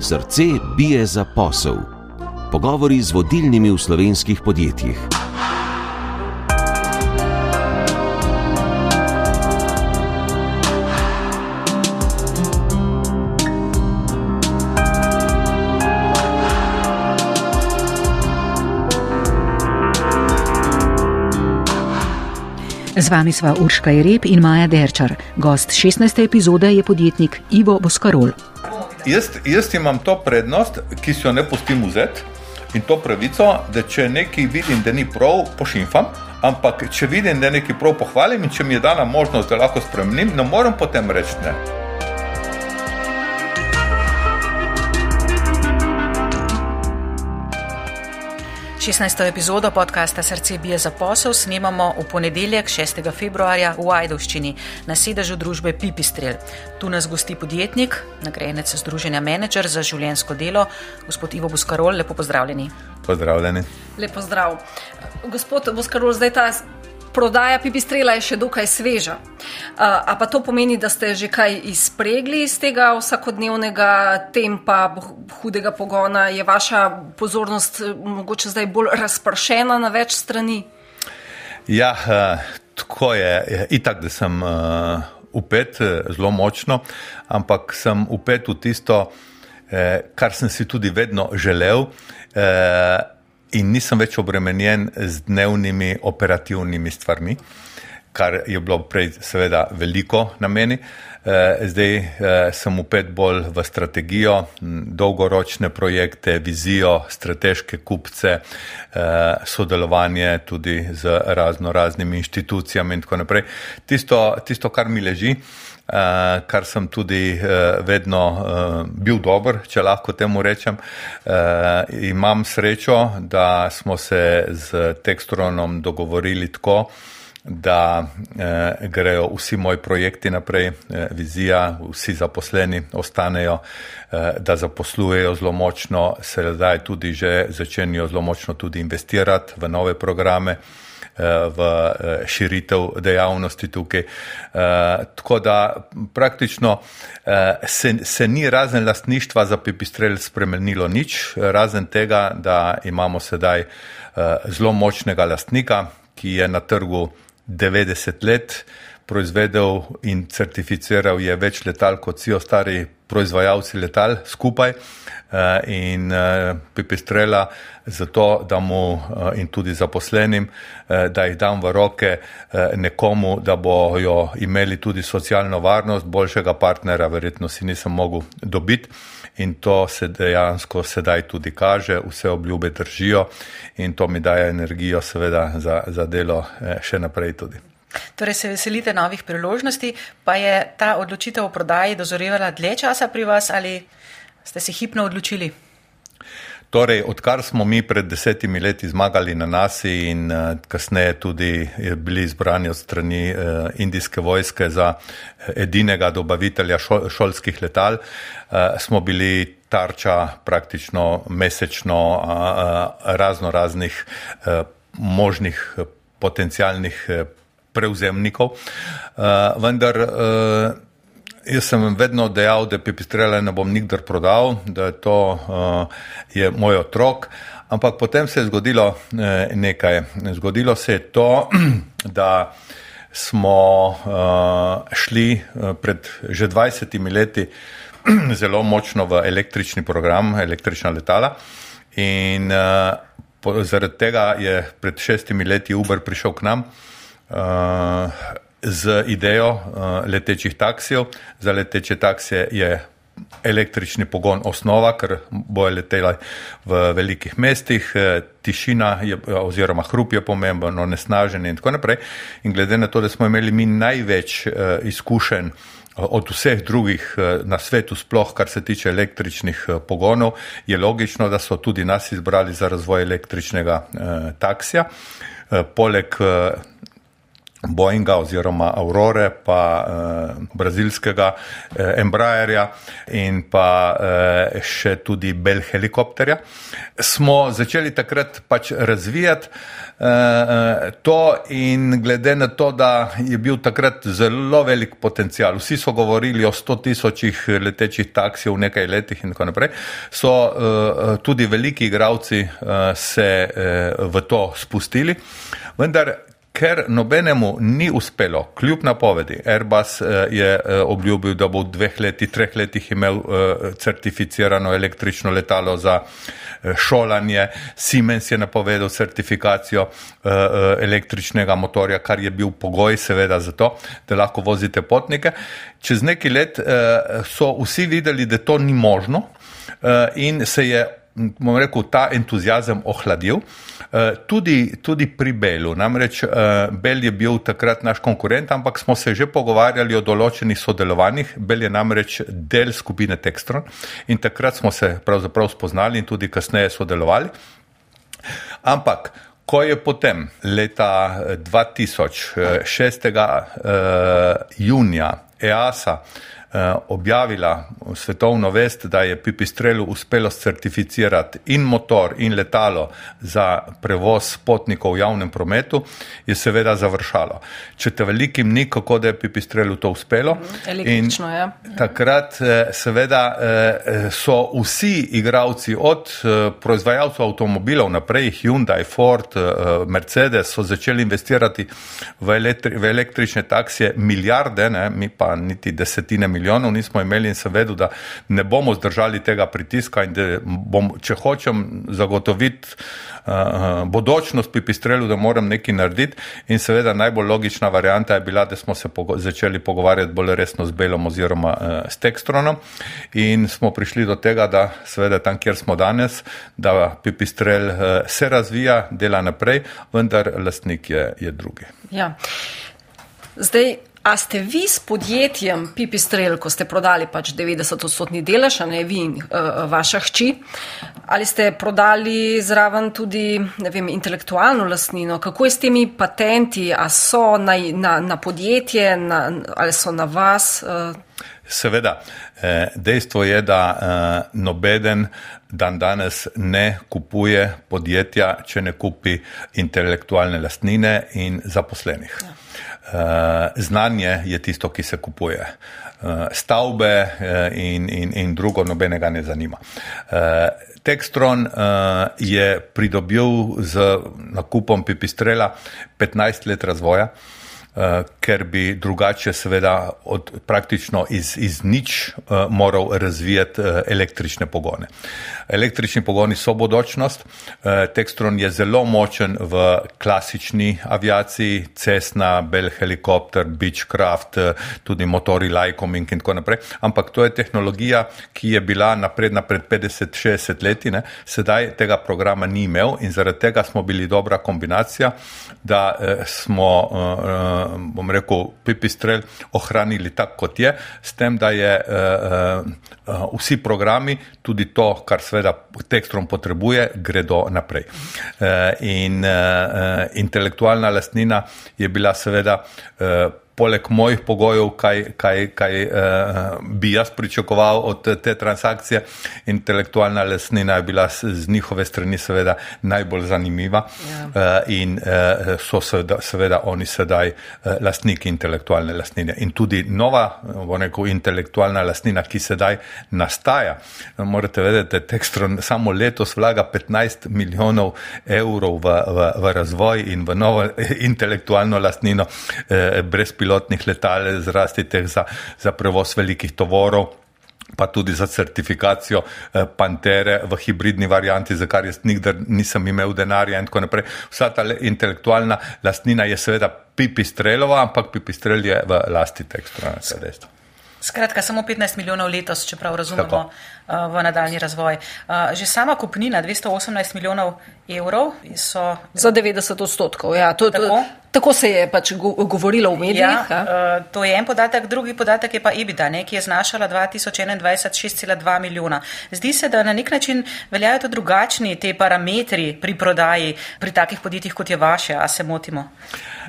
Srce bije za posel. Pogovori z vodilnimi v slovenskih podjetjih. Z vami sva Urška Jereb in Maja Derčar. Gost 16. epizode je podjetnik Ivo Boskarol. Jaz, jaz imam to prednost, ki si jo ne pustim vzeti in to pravico, da če nekaj vidim, da ni prav, pošimfam. Ampak, če vidim, da je nekaj prav, pohvalim in če mi je dana možnost, da lahko spremenim, ne morem potem reči ne. 16. epizodo podcasta Srce bije za posel snemamo v ponedeljek 6. februarja v Ajdovščini na sedežu družbe Pipistrel. Tu nas gosti podjetnik, nagrajenec Združenja Manager za življensko delo, gospod Ivo Buskarol. Lepo pozdravljeni. Pozdravljeni. Lepo zdrav. Gospod Buskarol, zdaj ta prodaja pipistrela je še dokaj sveža. A pa to pomeni, da ste že kaj izpregli iz tega vsakodnevnega tempa, hudega pogona? Je vaša pozornost eh, mogoče zdaj bolj razpršena na več strani? Ja, eh, tako je. Itak, da sem uh, upet zelo močno, ampak sem upet v tisto, eh, kar sem si tudi vedno želel. In nisem več obremenjen z dnevnimi operativnimi stvarmi, kar je bilo prej, seveda, veliko na meni. Eh, zdaj eh, sem upet bolj v strategijo, dolgoročne projekte, vizijo, strateške kupce, eh, sodelovanje tudi z razno raznimi inštitucijami in tako naprej. Tisto, tisto kar mi leži. Uh, kar sem tudi uh, vedno uh, bil dober, če lahko temu rečem. Imam srečo, da smo se z Tekstronom dogovorili tako, da uh, grejo vsi moji projekti naprej, uh, vizija, vsi zaposleni ostanejo, uh, da zaposlujejo zelo močno, se zdaj tudi že začenjajo zelo močno tudi investirati v nove programe. Eh, v eh, širitev dejavnosti tukaj. Eh, tako da praktično se, se ni razen lastništva za pipistrel spremenilo nič, razen tega, da imamo sedaj zelo močnega lastnika, ki je na trgu 90 let proizvedel in certificiral je več letal kot vsi ostali proizvajalci letal skupaj. Eh, in eh, pipistrela zato, da mu eh, in tudi zaposlenim, da jih dam v roke nekomu, da bojo imeli tudi socialno varnost, boljšega partnera, verjetno si nisem mogel dobiti. In to se dejansko sedaj tudi kaže, vse obljube držijo in to mi daje energijo, seveda, za, za delo še naprej tudi. Torej, se veselite novih priložnosti, pa je ta odločitev o prodaji dozorevala dlje časa pri vas ali? ste se hipno odločili? Torej, odkar smo mi pred desetimi leti zmagali na nasi in uh, kasneje tudi bili izbrani od strani uh, indijske vojske za eh, edinega dobavitelja šol, šolskih letal, uh, smo bili tarča praktično mesečno uh, razno raznih uh, možnih potencijalnih prevzemnikov. Uh, vendar uh, Jaz sem vedno dejal, da pipistrele ne bom nikdar prodal, da je to uh, je moj otrok. Ampak potem se je zgodilo eh, nekaj. Zgodilo se je to, da smo uh, šli uh, pred že 20 leti zelo močno v električni program, električna letala. In uh, po, zaradi tega je pred šestimi leti Uber prišel k nam. Uh, z idejo uh, letečih taksijev. Za leteče taksije je električni pogon osnova, ker bojo letela v velikih mestih, eh, tišina je, oziroma hrup je pomemben, onesnaženje in tako naprej. In glede na to, da smo imeli mi največ uh, izkušenj od vseh drugih na svetu, sploh kar se tiče električnih pogonov, je logično, da so tudi nas izbrali za razvoj električnega uh, taksija. Uh, poleg uh, Boeinga oziroma Aurore, pa eh, brazilskega eh, Embraerja in pa eh, še tudi Bell helikopterja, smo začeli takrat pač razvijati eh, to in glede na to, da je bil takrat zelo velik potencial, vsi so govorili o 100 tisočih letečih taksijev v nekaj letih in tako naprej, so eh, tudi veliki igravci eh, se eh, v to spustili. Vendar ker nobenemu ni uspelo, kljub napovedi, Airbus eh, je eh, obljubil, da bo v dveh letih, treh letih imel eh, certificirano električno letalo za šolanje, Siemens je napovedal certifikacijo električnega motorja, kar je bil pogoj seveda za to, da lahko vozite potnike. Čez nekaj let so vsi videli, da to ni možno in se je bom rekel, ta entuzijazem ohladil. Eh, tudi, tudi pri Belu, namreč eh, Bel je bil takrat naš konkurent, ampak smo se že pogovarjali o določenih sodelovanjih. Bel je namreč del skupine Textron in takrat smo se pravzaprav spoznali in tudi kasneje sodelovali. Ampak, ko je potem leta 2006. Eh, junija EASA objavila svetovno vest, da je Pipistrelu uspelo certificirati in motor in letalo za prevoz potnikov v javnem prometu, je seveda završalo. Če te velikim ni, kako da je Pipistrelu to uspelo. Mhm, električno, in ja. Takrat eh, seveda eh, so vsi igravci od proizvajalcev avtomobilov naprej, Hyundai, Ford, Mercedes, so začeli investirati v, elektri, v električne taksije milijarde, ne, mi pa niti desetine milijonov milijonov nismo imeli in sem vedel, da ne bomo zdržali tega pritiska in da bom, če hočem zagotoviti uh, bodočnost pipistrelu, da moram nekaj narediti in seveda najbolj logična varianta je bila, da smo se pogo začeli pogovarjati bolj resno z Belom oziroma uh, s Tekstronom in smo prišli do tega, da seveda tam, kjer smo danes, da pipistrel uh, se razvija, dela naprej, vendar lastnik je, je drugi. Ja. Zdaj, A ste vi s podjetjem Pipistrel, ko ste prodali pač 90-odstotni delež, a ne vi in uh, vaša hči, ali ste prodali zraven tudi vem, intelektualno lastnino? Kako je s temi patenti, a so na, na, na podjetje na, ali so na vas? Uh? Seveda, eh, dejstvo je, da nobeden dan danes ne kupuje podjetja, če ne kupi intelektualne lastnine in zaposlenih. Ja. Eh, znanje je tisto, ki se kupuje. Uh, stavbe uh, in, in, in drugo nobenega ne zanima. Textron je pridobil z nakupom Pipistrela 15 let razvoja. Uh, ker bi drugače, seveda, od, praktično iz, iz nič uh, moral razvijati uh, električne pogone. Električni pogoni so bodočnost. Textron je zelo močen v klasični aviaciji, Cessna, Bell helikopter, Beechcraft, tudi motori Lycoming in tako naprej. Ampak to je tehnologija, ki je bila napredna pred 50-60 leti, ne? sedaj tega programa ni imel in zaradi tega smo bili dobra kombinacija, da smo bom rekel, pipistrel ohranili tako, kot je, s tem, da je uh, uh, vsi programi, tudi to, kar seveda tekstrom potrebuje, gredo naprej. Uh, in uh, intelektualna lastnina je bila seveda uh, poleg mojih pogojev, kaj, kaj, kaj uh, bi jaz pričakoval od te transakcije. Intelektualna lesnina je bila z njihove strani seveda najbolj zanimiva ja. uh, in uh, so seveda, seveda oni sedaj uh, lastniki intelektualne lastnine. In tudi nova, bom rekel, intelektualna lastnina, ki sedaj nastaja. Morate vedeti, da Tekstron samo letos vlaga 15 milijonov evrov v, v, v razvoj in v novo intelektualno lastnino uh, brez pilotnih letal, zrasti teh za, za prevoz velikih tovorov. Pa tudi za certifikacijo eh, Pantere v hibridni varianti, za kar jaz nikdar nisem imel denarja, in tako naprej. Vsa ta intelektualna lastnina je seveda pipistrelova, ampak pipistrel je v lasti tekstu. Skratka, samo 15 milijonov letos, če prav razumemo, Tako. Eh, v nadaljni razvoj. Eh, že sama kupnina 218 milijonov evrov so. Za 90 odstotkov, ja. To, to, Tako se je pač govorilo v medijih. Ja, uh, to je en podatek, drugi podatek je pa EBITDA, ne, ki je znašala 2021 6,2 milijona. Zdi se, da na nek način veljajo to drugačni te parametri pri prodaji pri takih podjetjih, kot je vaše, a se motimo?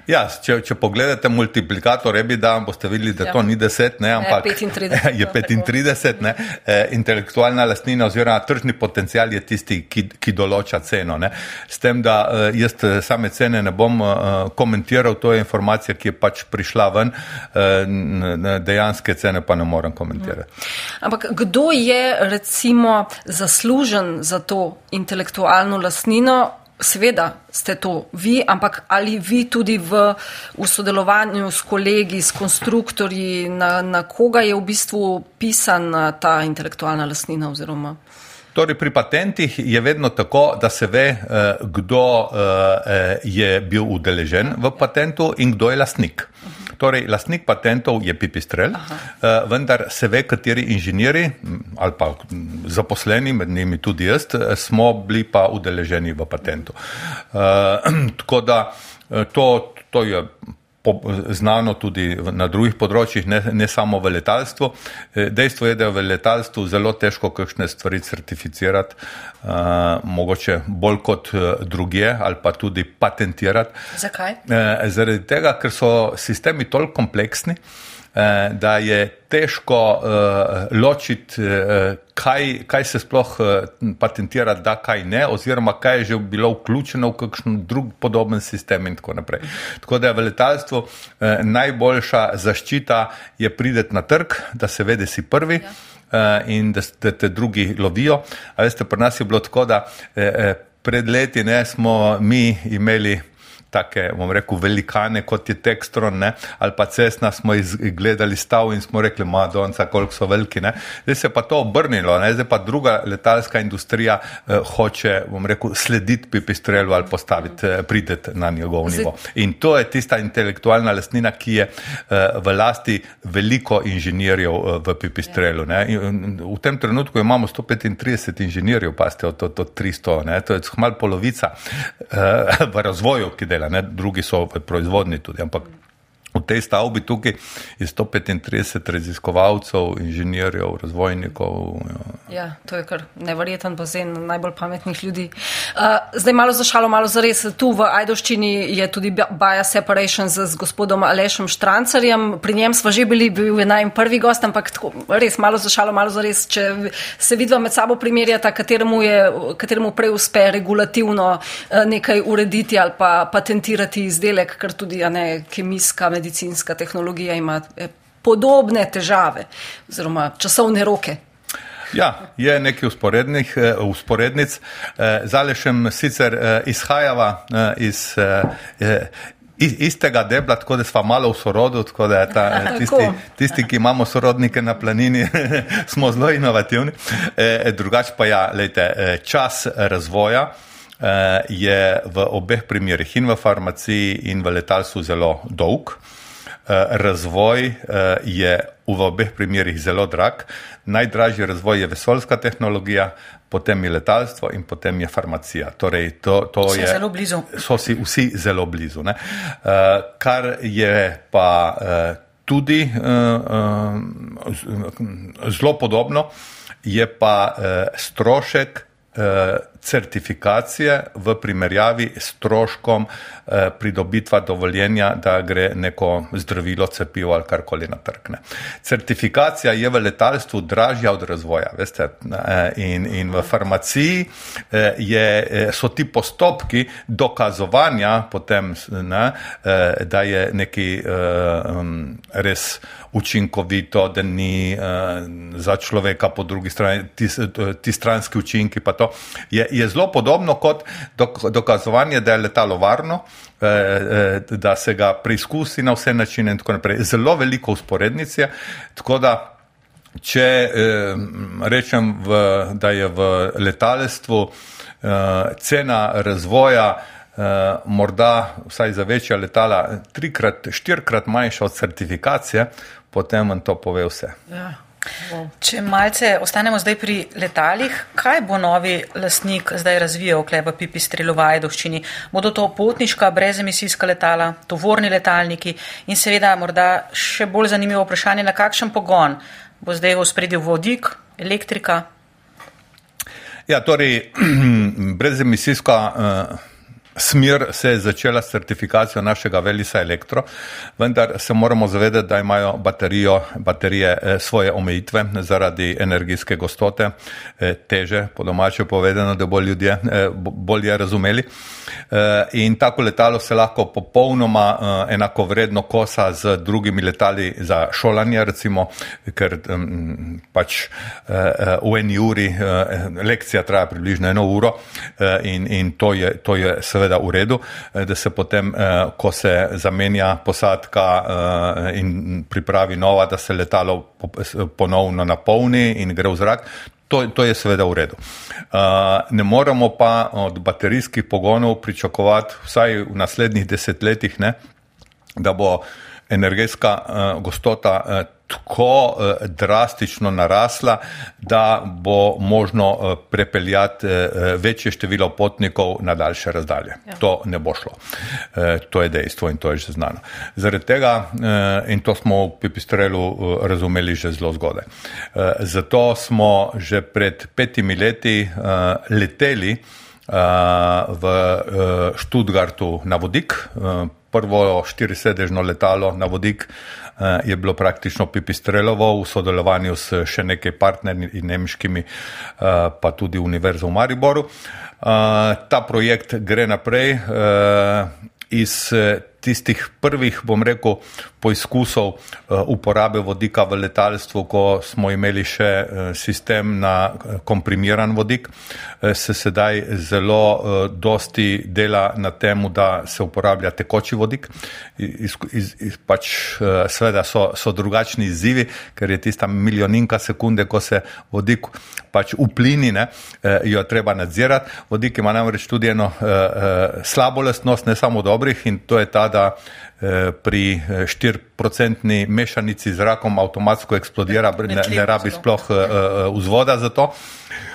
Ja, če, če pogledate multiplikator EBITDA, boste videli, da ja. to ni 10, ne, ampak je 35. Je 35 ne, e, intelektualna lastnina oziroma tržni potencial je tisti, ki, ki določa ceno. Ne. S tem, da e, jaz same cene ne bom uh, komentiral, to je informacija, ki je pač prišla ven, uh, dejanske cene pa ne morem komentirati. Hmm. Ampak kdo je recimo zaslužen za to intelektualno lastnino? Seveda ste to vi, ampak ali vi tudi v, v sodelovanju s kolegi, s konstruktorji, na, na koga je v bistvu pisana ta intelektualna lastnina? Oziroma? Torej, pri patentih je vedno tako, da se ve, eh, kdo eh, je bil udeležen v patentu in kdo je lastnik. Torej, lastnik patentov je pipistrel, Aha. Eh, vendar se ve, kateri inženiri ali pa zaposleni, med njimi tudi jaz, smo bili pa udeleženi v patentu. Tako da to, to je znano tudi na drugih področjih, ne, ne samo v letalstvu. Eh, dejstvo je, da je v letalstvu zelo težko kakšne stvari certificirati, uh, mogoče bolj kot eh, druge ali pa tudi patentirati. Zakaj? Uh, zaradi tega, ker so sistemi toliko kompleksni. Eh, da je težko uh, ločiti, uh, kaj, kaj se sploh uh, patentira, da kaj ne, oziroma kaj je že bilo vključeno v kakšen drug podoben sistem in tako naprej. Tako da je v letalstvu uh, najboljša zaščita je prideti na trg, da se vede si prvi. Ja. Uh, in da, da te drugi lovijo. A veste, pri nas je bilo tako, da eh, pred leti ne, smo mi imeli take, bom rekel, velikane, kot je Tekstron, ne? ali pa cestna, smo gledali stav in smo rekli, Madonca, koliko so veliki. Ne? Zdaj se pa to obrnilo, ne? zdaj pa druga letalska industrija eh, hoče, bom rekel, slediti pipistrelu ali postaviti, eh, prideti na njegov nivo. In to je tista intelektualna lastnina, ki je eh, v lasti veliko inženirjev eh, v pipistrelu. Ne? In v tem trenutku imamo 135 inženirjev, pa ste od, od, od 300, ne? to je malo polovica eh, v razvoju, ki dela dela, ne? drugi so v proizvodni tudi, ampak V tej stavbi tukaj je 135 raziskovalcev, inženirjev, razvojnikov. Ja. ja, to je kar nevreten bazen najbolj pametnih ljudi. Uh, zdaj malo za šalo, malo za res. Tu v Ajdoščini je tudi Baja Separation z, z gospodom Alešem Štrancarjem. Pri njem smo že bili, bil je naj prvi gost, ampak tako, res malo za šalo, malo za res. Če se vidva med sabo primerjata, kateremu, je, kateremu prej uspe regulativno uh, nekaj urediti ali pa patentirati izdelek, kar tudi ne, kemijska medicina medicinska tehnologija ima eh, podobne težave oziroma časovne roke. Ja, je nekaj usporednih, uh, usporednic. Uh, Zalešem sicer uh, izhajava iz. Istega debla, tako da smo malo v sorodu, tako da ta, tisti, tisti, ki imamo sorodnike na planini, smo zelo inovativni. Drugač pa ja, lejte, čas razvoja je v obeh primerih in v farmaciji in v letalstvu zelo dolg. Eh, razvoj eh, je v obeh primerih zelo drag. Najdražji razvoj je vesoljska tehnologija, potem je letalstvo in potem je farmacija. Torej, to, to je, zelo blizu. So si vsi zelo blizu. Ne? Eh, kar je pa tudi zelo podobno, je pa strošek certifikacije v primerjavi s stroškom eh, pridobitva dovoljenja, da gre neko zdravilo, cepivo ali karkoli na trg. Certifikacija je v letalstvu dražja od razvoja, veste, eh, in, in v farmaciji eh, je, eh, so ti postopki dokazovanja potem, ne, da je neki eh, res učinkovito, da ni za človeka po drugi strani, ti, ti stranski učinki pa to. Je, je zelo podobno kot dok, dokazovanje, da je letalo varno, eh, eh, da se ga preizkusi na vse načine in tako naprej. Zelo veliko usporednic je, če eh, rečem, v, da je v letalstvu eh, cena razvoja Uh, morda vsaj za večja letala, trikrat, štirikrat manjša od certifikacije, potem vam to pove vse. Ja, Če malce ostanemo zdaj pri letalih, kaj bo novi lastnik zdaj razvijal v Pipistrelu v Ajdoščini? Bodo to potniška brezemisijska letala, tovorni letalniki in seveda morda še bolj zanimivo vprašanje, na kakšen pogon bo zdaj v spredju vodik, elektrika? Ja, torej brezemisijska. Uh, smer se je začela s certifikacijo našega Velisa Elektro, vendar se moramo zavedati, da imajo baterijo, baterije eh, svoje omejitve zaradi energijske gostote, eh, teže, po domače povedano, da bo ljudje eh, bolje razumeli. In tako letalo se lahko popolnoma enako vredno kosa z drugimi letali za šolanje, recimo, ker pač v eni uri lekcija traja približno eno uro in, in to je, to je seveda seveda v redu, eh, da se potem, eh, ko se zamenja posadka eh, in pripravi nova, da se letalo ponovno napolni in gre v zrak. To, to je seveda v redu. Ne moremo pa od baterijskih pogonov pričakovati, vsaj v naslednjih desetletjih, ne, da bo energetska gostota tako eh, drastično narasla, da bo možno eh, prepeljati eh, večje število potnikov na daljše razdalje. Ja. To ne bo šlo. To je dejstvo in to je že znano. Zaradi tega, in to smo v Pipistrelu razumeli že zelo zgodaj. Zato smo že pred petimi leti leteli v Študgartu na vodik, prvo štirisedežno letalo na vodik Eh, je bilo praktično Pipistrelovo v sodelovanju s še nekaj partnerji nemškimi, eh, pa tudi Univerzo v Mariboru. Eh, ta projekt gre naprej iz tistih prvih, bom rekel, poizkusov eh, uporabe vodika v letalstvu, ko smo imeli še eh, sistem na eh, komprimiran vodik, se sedaj zelo dosti dela na tem, da se uporablja tekoči vodik. Iz, iz, iz, pač, sveda so, so drugačni izzivi, ker je tista milijoninka sekunde, ko se vodik pač uplini, ne, jo treba nadzirati. Vodik ima namreč tudi eno slabo lastnost, ne samo dobrih in to je ta, da eh, pri 4-procentni eh, mešanici z rakom avtomatsko eksplodira, ne, ne rabi sploh eh, vzvoda za to.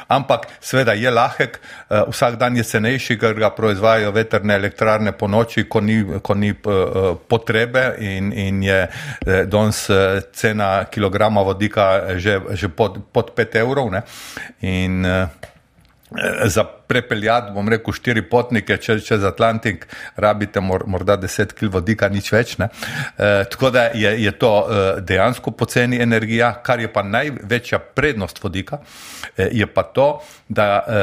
Ampak seveda je lahek, vsak dan je cenejši, ker ga proizvajajo veterne elektrarne po noči, ko ni, ko ni potrebe in, in je danes cena kilograma vodika že, že pod, pod 5 evrov. Ne? In, za prepeljati, bom rekel, štiri potnike čez, čez Atlantik, rabite mor, morda deset kil vodika, nič več. E, tako da je, je to e, dejansko poceni energija, kar je pa največja prednost vodika, e, je pa to, da e,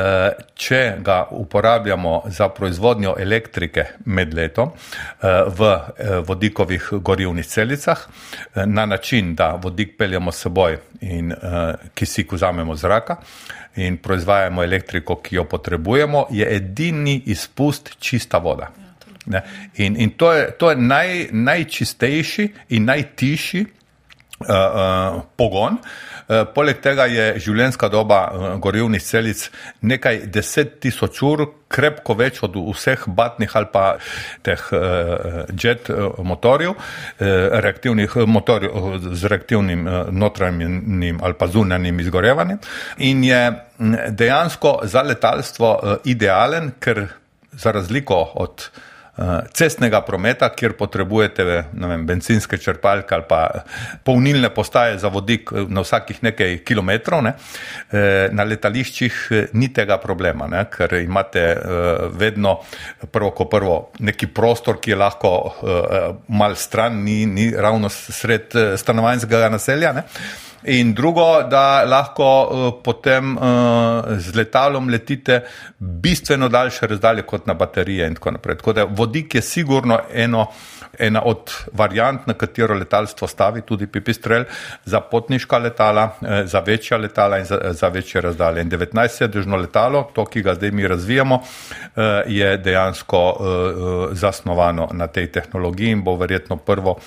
če ga uporabljamo za proizvodnjo elektrike med letom e, v e, vodikovih gorivnih celicah, e, na način, da vodik peljemo s seboj in e, kisik vzamemo zraka, in proizvajamo elektriko, ki jo potrebujemo, je edini izpust čista voda. Ne? In, in to je, to je naj, najčistejši in najtišji uh, uh, pogon. Uh, poleg tega je življenjska doba uh, gorivnih celic nekaj deset tisoč ur, krepko več od vseh batnih ali pa teh uh, jet motorjev, reaktivnih motorjev z reaktivnim notranjim ali pa zunanjim izgorevanjem. In je dejansko za letalstvo idealen, ker za razliko od cestnega prometa, kjer potrebujete vem, benzinske črpalke ali pa polnilne postaje za vodik eh, na vsakih nekaj kilometrov, ne, eh, na letališčih ni tega problema, ne, ker imate vedno prvo ko prvo neki prostor, ki je lahko mal stran, ni, ni ravno sred stanovanjskega naselja. Ne. In drugo, da lahko uh, potem uh, z letalom letite bistveno daljše razdalje kot na baterije in tako naprej. Tako da vodik je sigurno eno, ena od variant, na katero letalstvo stavi, tudi pipistrel, za potniška letala, uh, za večja letala in za, za večje razdalje. In 19-sedežno letalo, to, ki ga zdaj mi razvijamo, uh, je dejansko zasnovano na tej tehnologiji in bo verjetno prvo.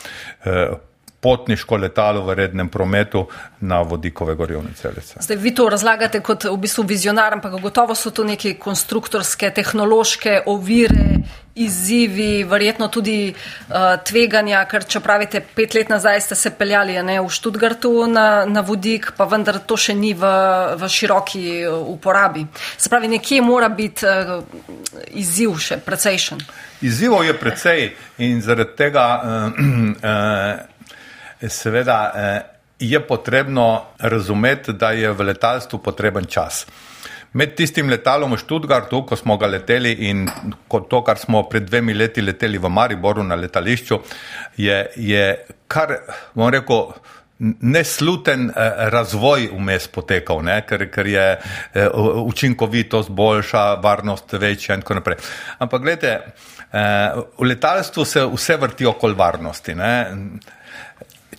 Potniško letalo v rednem prometu na vodikove gorivne celice. Zdaj, vi to razlagate kot v bistvu vizionar, ampak gotovo so to neke konstruktorske, tehnološke ovire, izzivi, verjetno tudi uh, tveganja, ker če pravite, pet let nazaj ste se peljali ne, v Študgartu na, na vodik, pa vendar to še ni v, v široki uh, uporabi. Se pravi, nekje mora biti uh, izziv še precejšen. Izzivov je precej in zaradi tega uh, uh, seveda uh, je potrebno razumeti, da je v letalstvu potreben čas. Med tistim letalom v Študgartu, ko smo ga leteli in to, kar smo pred dvemi leti leteli v Mariboru na letališču, je, je kar, bom rekel, nesluten eh, razvoj vmes potekal, ne? ker, ker je eh, učinkovitost boljša, varnost večja in tako naprej. Ampak gledajte, eh, v letalstvu se vse vrti okoli varnosti. Ne?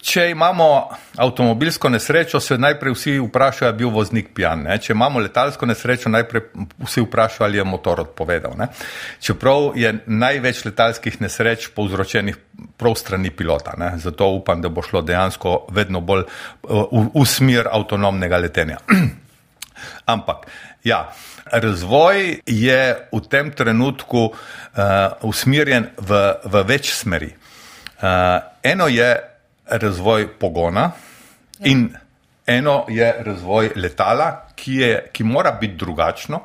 Če imamo avtomobilsko nesrečo, se najprej vsi vprašajo, ali je bil voznik pijan. Ne? Če imamo letalsko nesrečo, najprej vsi vprašajo, ali je motor odpovedal. Ne? Čeprav je največ letalskih nesreč povzročenih prav strani pilota. Ne? Zato upam, da bo šlo dejansko vedno bolj uh, v, v smer avtonomnega letenja. Ampak, ja. Razvoj je v tem trenutku uh, usmerjen v, v več smeri. Uh, eno je razvoj pogona ja. in eno je razvoj letala, ki, je, ki mora biti drugačno,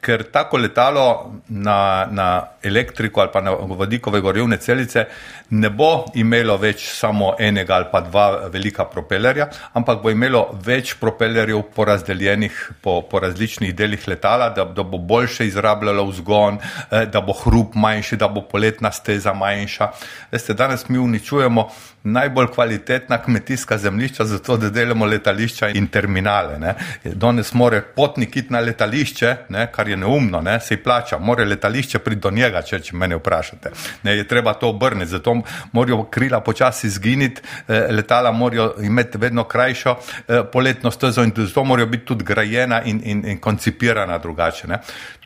ker tako letalo na, na elektriko ali pa na vodikove gorivne celice ne bo imelo več samo enega ali pa dva velika propelerja, ampak bo imelo več propelerjev porazdeljenih po, po različnih delih letala, da, da bo boljše izrabljalo vzgon, eh, da bo hrup manjši, da bo poletna steza manjša. Veste, danes mi uničujemo najbolj kvalitetna kmetijska zemljišča za to, da delamo letališča in terminale. Ne. Danes more potnik iti na letališče, ne, kar je neumno, ne, se plača, more letališče priti do njega, če, če mene vprašate. Ne, je treba to obrniti, zato morajo krila počasi zginiti, eh, letala morajo imeti vedno krajšo eh, poletno stezo in zato morajo biti tudi grajena in, in, in koncipirana drugače. Ne.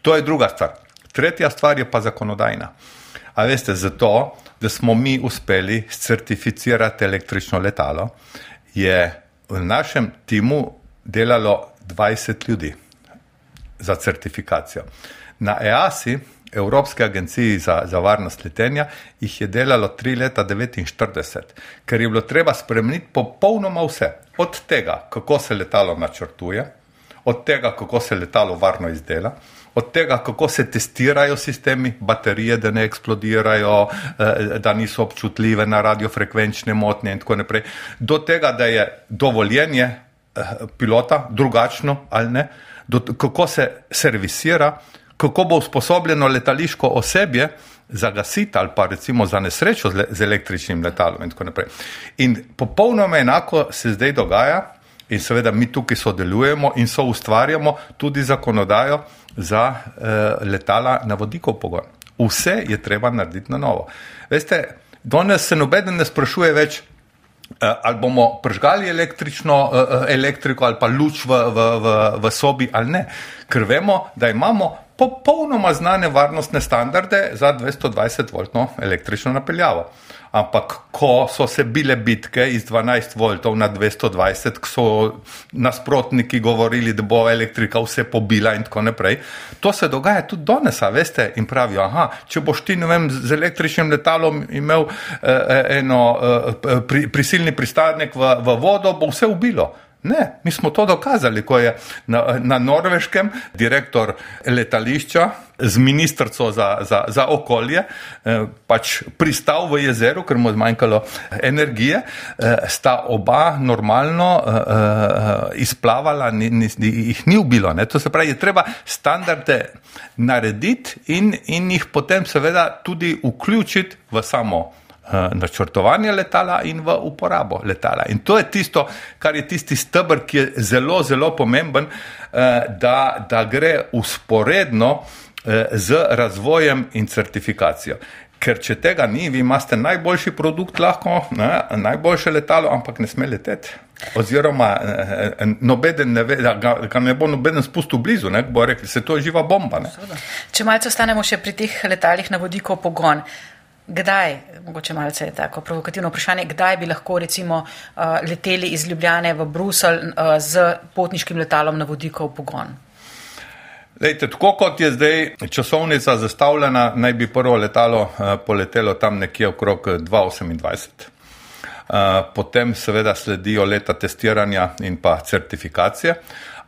To je druga stvar. Tretja stvar je pa zakonodajna. A veste, zato, da smo mi uspeli certificirati električno letalo, je v našem timu delalo 20 ljudi za certifikacijo. Na EASI, Evropske agenciji za, za varnost letenja, jih je delalo 3 leta 49, ker je bilo treba spremeniti popolnoma vse. Od tega, kako se letalo načrtuje, od tega, kako se letalo varno izdela, od tega, kako se testirajo sistemi, baterije, da ne eksplodirajo, eh, da niso občutljive na radiofrekvenčne motnje in tako naprej, do tega, da je dovoljenje eh, pilota drugačno ali ne, do, kako se servisira, kako bo usposobljeno letališko osebje za gasiti ali pa recimo za nesrečo z, le, z električnim letalom in tako naprej. In popolnoma enako se zdaj dogaja in seveda mi tukaj sodelujemo in so ustvarjamo tudi zakonodajo, za uh, letala na vodikov pogon. Vse je treba narediti na novo. Veste, danes se noben ne sprašuje več, uh, ali bomo pržgali električno uh, elektriko ali pa luč v, v, v, v sobi ali ne, ker vemo, da imamo popolnoma znane varnostne standarde za 220-voltno električno napeljavo. Ampak, ko so se bile bitke iz 12 voltov na 220, ko so nasprotniki govorili, da bo elektrika vse pobila in tako naprej, to se dogaja tudi danes, veste, in pravijo, aha, če boš ti, vem, z električnim letalom imel eh, eno eh, pri, prisilni pristanek v, v vodo, bo vse ubilo. Ne, mi smo to dokazali, ko je na, na norveškem direktor letališča z ministrco za, za, za okolje eh, pač pristal v jezeru, ker mu je zmanjkalo energije, eh, sta oba normalno eh, eh izplavala, ni, ni, jih ni ubilo. Ne. To se pravi, je treba standarde narediti in, in jih potem seveda tudi vključiti v samo načrtovanje letala in v uporabo letala. In to je tisto, kar je tisti stebr, ki je zelo, zelo pomemben, eh, da, da gre usporedno eh, z razvojem in certifikacijo. Ker če tega ni, vi imate najboljši produkt, lahko ne, najboljše letalo, ampak ne sme leteti. Oziroma, nobeden ne ve, da ga, ga ne bo nobeden spustil blizu, ne, bo rekel, se to je živa bomba. Ne. Če malce ostanemo še pri teh letalih na vodikov pogon. Kdaj, mogoče malce tako provokativno vprašanje, kdaj bi lahko recimo uh, leteli iz Ljubljane v Brusel uh, z potniškim letalom na vodikov pogon? Lejte, tako kot je zdaj časovnica zastavljena, naj bi prvo letalo uh, poletelo tam nekje okrog 2028. Uh, potem seveda sledijo leta testiranja in pa certifikacije,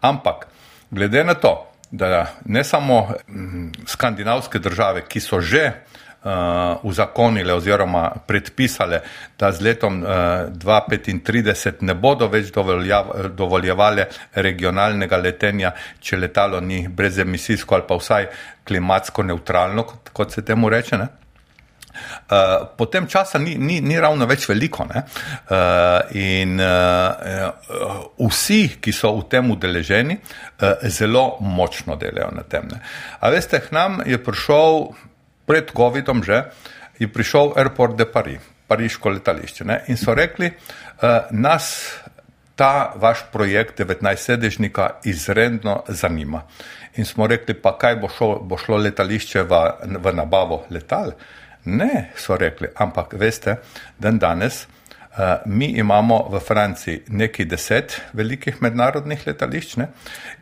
ampak glede na to, da ne samo mm, skandinavske države, ki so že uh, uzakonile oziroma predpisale, da z letom uh, 2035 ne bodo več dovoljevale regionalnega letenja, če letalo ni brezemisijsko ali pa vsaj klimatsko neutralno, kot, kot se temu reče. Ne? Uh, potem časa ni, ni, ni ravno več veliko. Uh, in uh, vsi, ki so v tem udeleženi, uh, zelo močno delajo na tem. Ne. A veste, k nam je prišel pred COVID-om že, je prišel Airport de Paris, pariško letališče. Ne, in so rekli, uh, nas ta vaš projekt 19-sedežnika izredno zanima. In smo rekli, pa kaj bo, šlo, bo šlo letališče v, v nabavo letal. Ne, so rekli, ampak veste, dan danes uh, mi imamo v Franciji nekaj deset velikih mednarodnih letališč ne?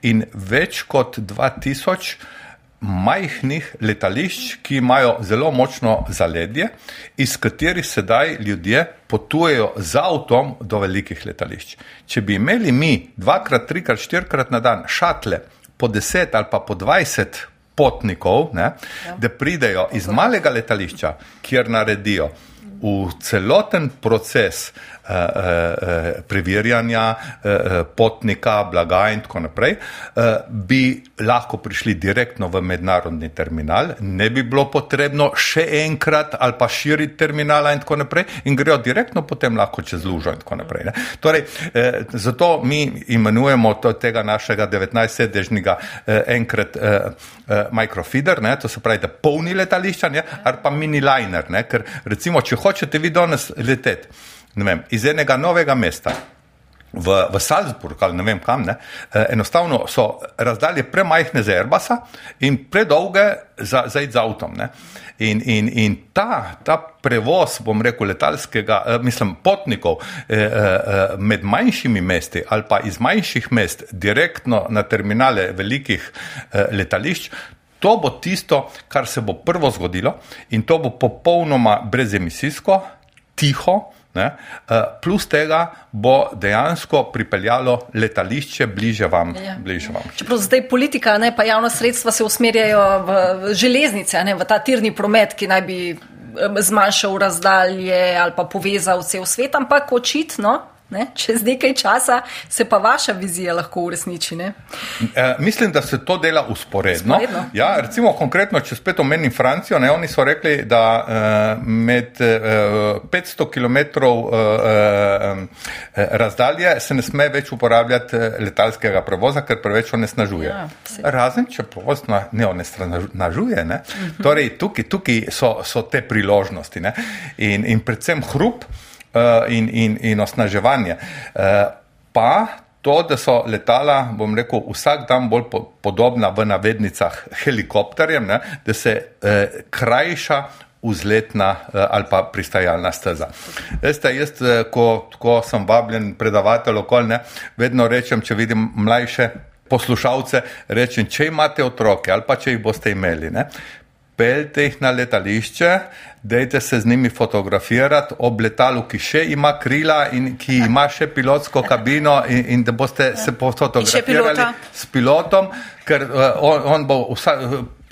in več kot 2000 majhnih letališč, ki imajo zelo močno zaledje, iz katerih sedaj ljudje potujejo z avtom do velikih letališč. Če bi imeli mi dvakrat, trikrat, štirikrat na dan šatle po deset ali pa po dvajset potnikov, ne, ja. da pridejo iz malega letališča, kjer naredijo v celoten proces preverjanja uh, potnika, blaga in tako naprej, bi lahko prišli direktno v mednarodni terminal, ne bi bilo potrebno še enkrat ali pa širiti terminala in tako naprej in grejo direktno potem lahko čez lužo in tako naprej. Ne. Torej, zato mi imenujemo to, tega našega 19-sedežnega uh, enkrat microfeeder, ne, to se pravi, da polni letališča, ne, ali pa miniliner, ne, ker recimo, če hočete vi danes leteti, vem, iz enega novega mesta. V, v Salzburg ali ne vem kam, ne, eh, enostavno so razdalje premajhne za Airbusa in predolge za, za iti z avtom. Ne. In, in, in ta, ta prevoz, bom rekel, letalskega, eh, mislim, potnikov eh, med manjšimi mesti ali pa iz manjših mest direktno na terminale velikih letališč, to bo tisto, kar se bo prvo zgodilo in to bo popolnoma brezemisijsko, tiho. Ne? Eh, plus tega bo dejansko pripeljalo letališče bliže vam. Ja. Bliže vam. Čeprav zdaj politika, ne, pa javna sredstva se usmerjajo v železnice, ne, v ta tirni promet, ki naj bi zmanjšal razdalje ali pa povezal v svet, ampak očitno Ne? Čez nekaj časa se pa vaša vizija lahko uresniči. E, mislim, da se to dela usporedno. usporedno. Ja, recimo, konkretno, če spet omenim Francijo, ne, oni so rekli, da e, med e, 500 km e, razdalje se ne sme več uporabljati e, letalskega prevoza, ker preveč onesnažuje. Ja, Razen, če prevoz ne onesnažuje. Ne? Torej, tukaj, tukaj so, so te priložnosti in, in predvsem hrup. Eh, in, in, in osnaževanje. Eh, pa to, da so letala, bom rekel, vsak dan bolj podobna v navednicah helikopterjem, ne, da se eh, krajša vzletna eh, ali pa pristajalna steza. Veste, jaz, ko, ko sem vabljen predavatelj okolne, vedno rečem, če vidim mlajše poslušalce, rečem, če imate otroke ali pa če jih boste imeli, ne, peljte jih na letališče, dejte se z njimi fotografirati. Ob letalu, ki še ima krila in ki ima še pilotsko kabino in, in da boste se fotografirali s pilotom, ker uh, on, on bo vsa,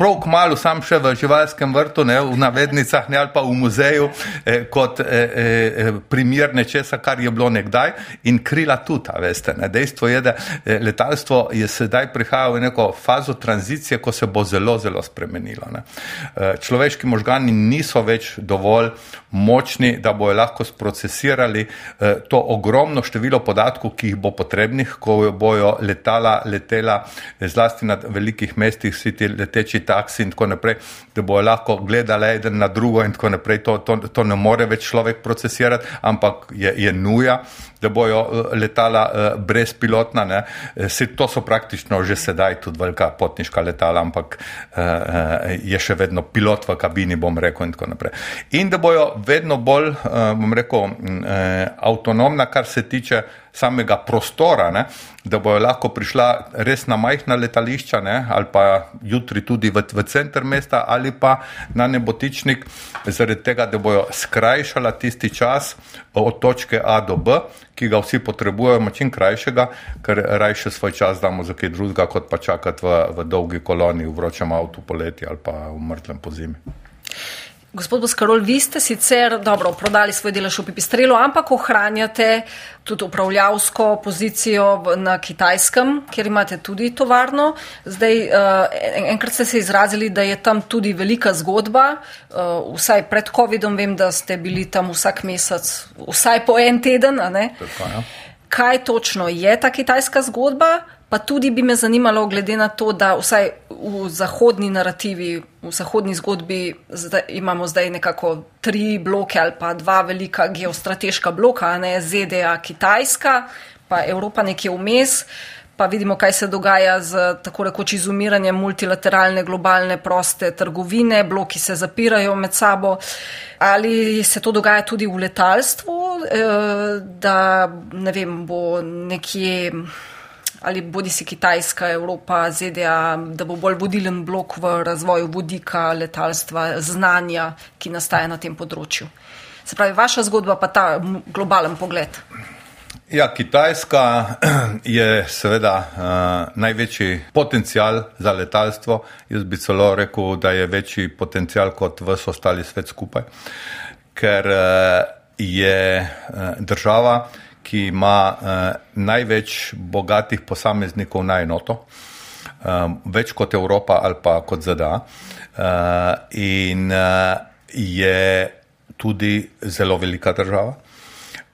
prav kmalo sam še v živalskem vrtu, ne, v navednicah ne, ali pa v muzeju, eh, kot eh, eh, primer nečesa, kar je bilo nekdaj in krila tudi, veste. Ne. Dejstvo je, da eh, letalstvo je sedaj prihajalo v neko fazo tranzicije, ko se bo zelo, zelo spremenilo. Ne. Eh, človeški možgani niso več dovolj močni, da bojo lahko sprocesirali eh, to ogromno število podatkov, ki jih bo potrebnih, ko bojo letala, letela, zlasti na velikih mestih, vsi ti leteči taksi in tako naprej, da bojo lahko gledali eden na drugo in tako naprej. To, to, to ne more več človek procesirati, ampak je, je nuja, da bojo eh, letala uh, brezpilotna. Ne. Se, to so praktično že sedaj tudi velika potniška letala, ampak je še vedno pilot v kabini, bom rekel, in tako naprej. In da bojo vedno bolj, bom rekel, uh, avtonomna, kar se tiče samega prostora, ne, da bojo lahko prišla res na majhna letališča ne, ali pa jutri tudi v, v center mesta ali pa na nebotičnik, zaradi tega, da bojo skrajšala tisti čas od točke A do B, ki ga vsi potrebujemo čim krajšega, ker rajše svoj čas damo za kaj drugega, kot pa čakati v, v dolgi koloni v vročem avtu poleti ali pa v mrtvem pozimi. Gospod Boskarol, vi ste sicer dobro prodali svoj delež v Pipistrelu, ampak ohranjate tudi upravljavsko pozicijo na Kitajskem, kjer imate tudi tovarno. Zdaj, uh, enkrat ste se izrazili, da je tam tudi velika zgodba. Uh, vsaj pred COVID-om vem, da ste bili tam vsak mesec, vsaj po en teden. Tako, ja. Kaj točno je ta kitajska zgodba? Pa tudi bi me zanimalo, glede na to, da vsaj v zahodni narativi, v zahodni zgodbi zdaj, imamo zdaj nekako tri bloke ali pa dva velika geostrateška bloka, ne ZDA, Kitajska, pa Evropa nekje vmes. Pa vidimo, kaj se dogaja z tako rekoč izumiranjem multilateralne globalne proste trgovine, bloki se zapirajo med sabo. Ali se to dogaja tudi v letalstvu, eh, da ne vem, bo nekje ali bodi si Kitajska, Evropa, ZDA, da bo bolj vodilen blok v razvoju vodika, letalstva, znanja, ki nastaja na tem področju. Se pravi, vaša zgodba pa ta globalen pogled. Ja, Kitajska je seveda uh, največji potencial za letalstvo. Jaz bi celo rekel, da je večji potencial kot vse ostali svet skupaj, ker uh, je uh, država, ki ima uh, največ bogatih posameznikov na enoto, um, več kot Evropa ali pa kot ZDA. Uh, in uh, je tudi zelo velika država.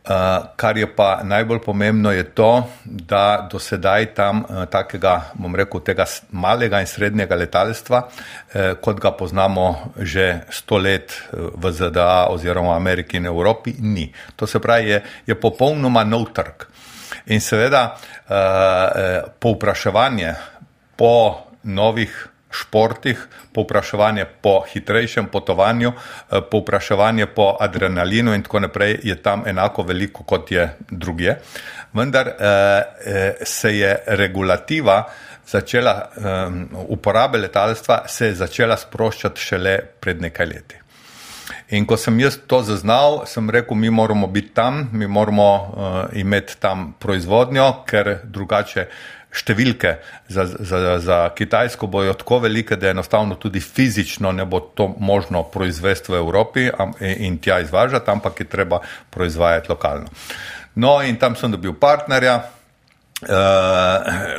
Uh, kar je pa najbolj pomembno, je to, da do sedaj tam uh, takega, bom rekel, tega malega in srednjega letalstva, uh, kot ga poznamo že sto let v ZDA oziroma Ameriki in Evropi, ni. To se pravi, je, je popolnoma nov trg. In seveda uh, povpraševanje po novih športih, povpraševanje po hitrejšem potovanju, eh, povpraševanje po adrenalinu in tako naprej je tam enako veliko kot je drugje. Vendar eh, eh, se je regulativa začela, uporabe letalstva se je začela sproščati šele pred nekaj leti. In ko sem jaz to zaznal, sem rekel, mi moramo biti tam, mi moramo uh, imeti tam proizvodnjo, ker drugače uh, številke za, za, za Kitajsko bojo tako velike, da enostavno tudi fizično ne bo to možno proizvesti v Evropi in tja izvažati, ampak je treba proizvajati lokalno. No, in tam sem dobil partnerja,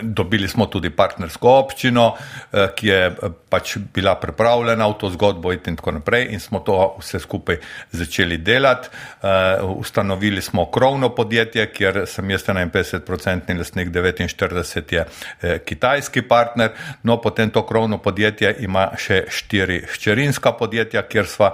dobili smo tudi partnersko občino, uh, ki je uh, pač bila pripravljena v to zgodbo in tako naprej in smo to vse skupaj začeli delati. Ustanovili smo krovno podjetje, kjer sem jaz 51% lastnik, 49% je kitajski partner, no potem to krovno podjetje ima še štiri hčerinska podjetja, kjer sva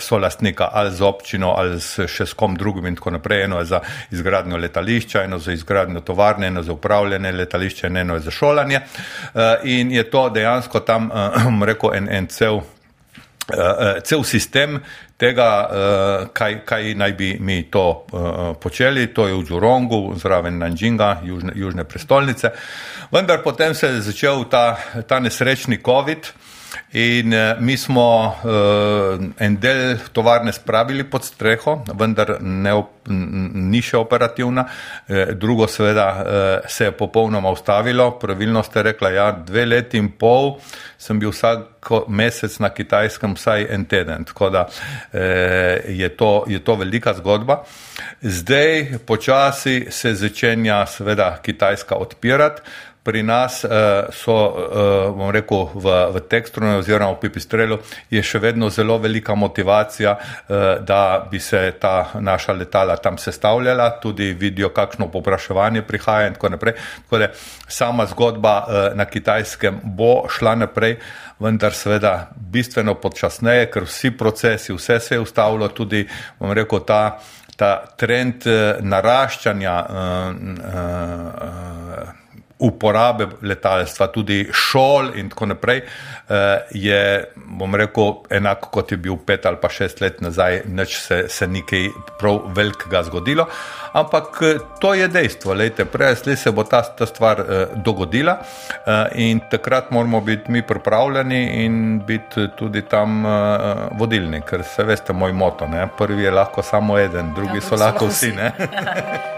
so lastnika ali z občino ali še s kom drugim in tako naprej. Eno je za izgradnjo letališča, eno za izgradnjo tovarne, eno za upravljanje letališča, eno za šolanje. Eh, in je to dejansko tam, eh, rekel, en, en cel, eh, cel sistem tega, kaj, kaj naj bi mi to počeli. To je v Džurongu, zraven Nanjinga, južne, južne prestolnice. Vendar potem se je začel ta, ta nesrečni COVID. In uh, mi smo uh, en del tovarne spravili pod streho, vendar ne, ni še operativna. Uh, drugo, seveda, se je popolnoma ustavilo. Pravilno ste rekli, ja, dve leti in pol sem bil vsak mesec na kitajskem, vsaj en teden. Tako da je, to, je to velika zgodba. Zdaj počasi se začenja, seveda, Kitajska odpirati pri nas uh, so, uh, bom rekel, v, v tekstronu oziroma v pipistrelu je še vedno zelo velika motivacija, uh, da bi se ta naša letala tam sestavljala, tudi vidijo, kakšno popraševanje prihaja in tako naprej. Tako da sama zgodba uh, na kitajskem bo šla naprej, vendar seveda bistveno počasneje, ker vsi procesi, vse se je ustavilo, tudi, bom rekel, ta ta trend naraščanja uh, uh, uh, uporabe letalstva, tudi šol in tako naprej, eh, je, bom rekel, enako kot je bil pet ali pa šest let nazaj, neč se, se nekaj prav velikega zgodilo. Ampak eh, to je dejstvo, lejte, prej ali slej se bo ta, ta stvar eh, dogodila in takrat moramo biti mi pripravljeni in biti tudi tam vodilni, ker se veste, moj moto, ne? prvi je lahko samo eden, drugi ja, so lahko vsi. vsi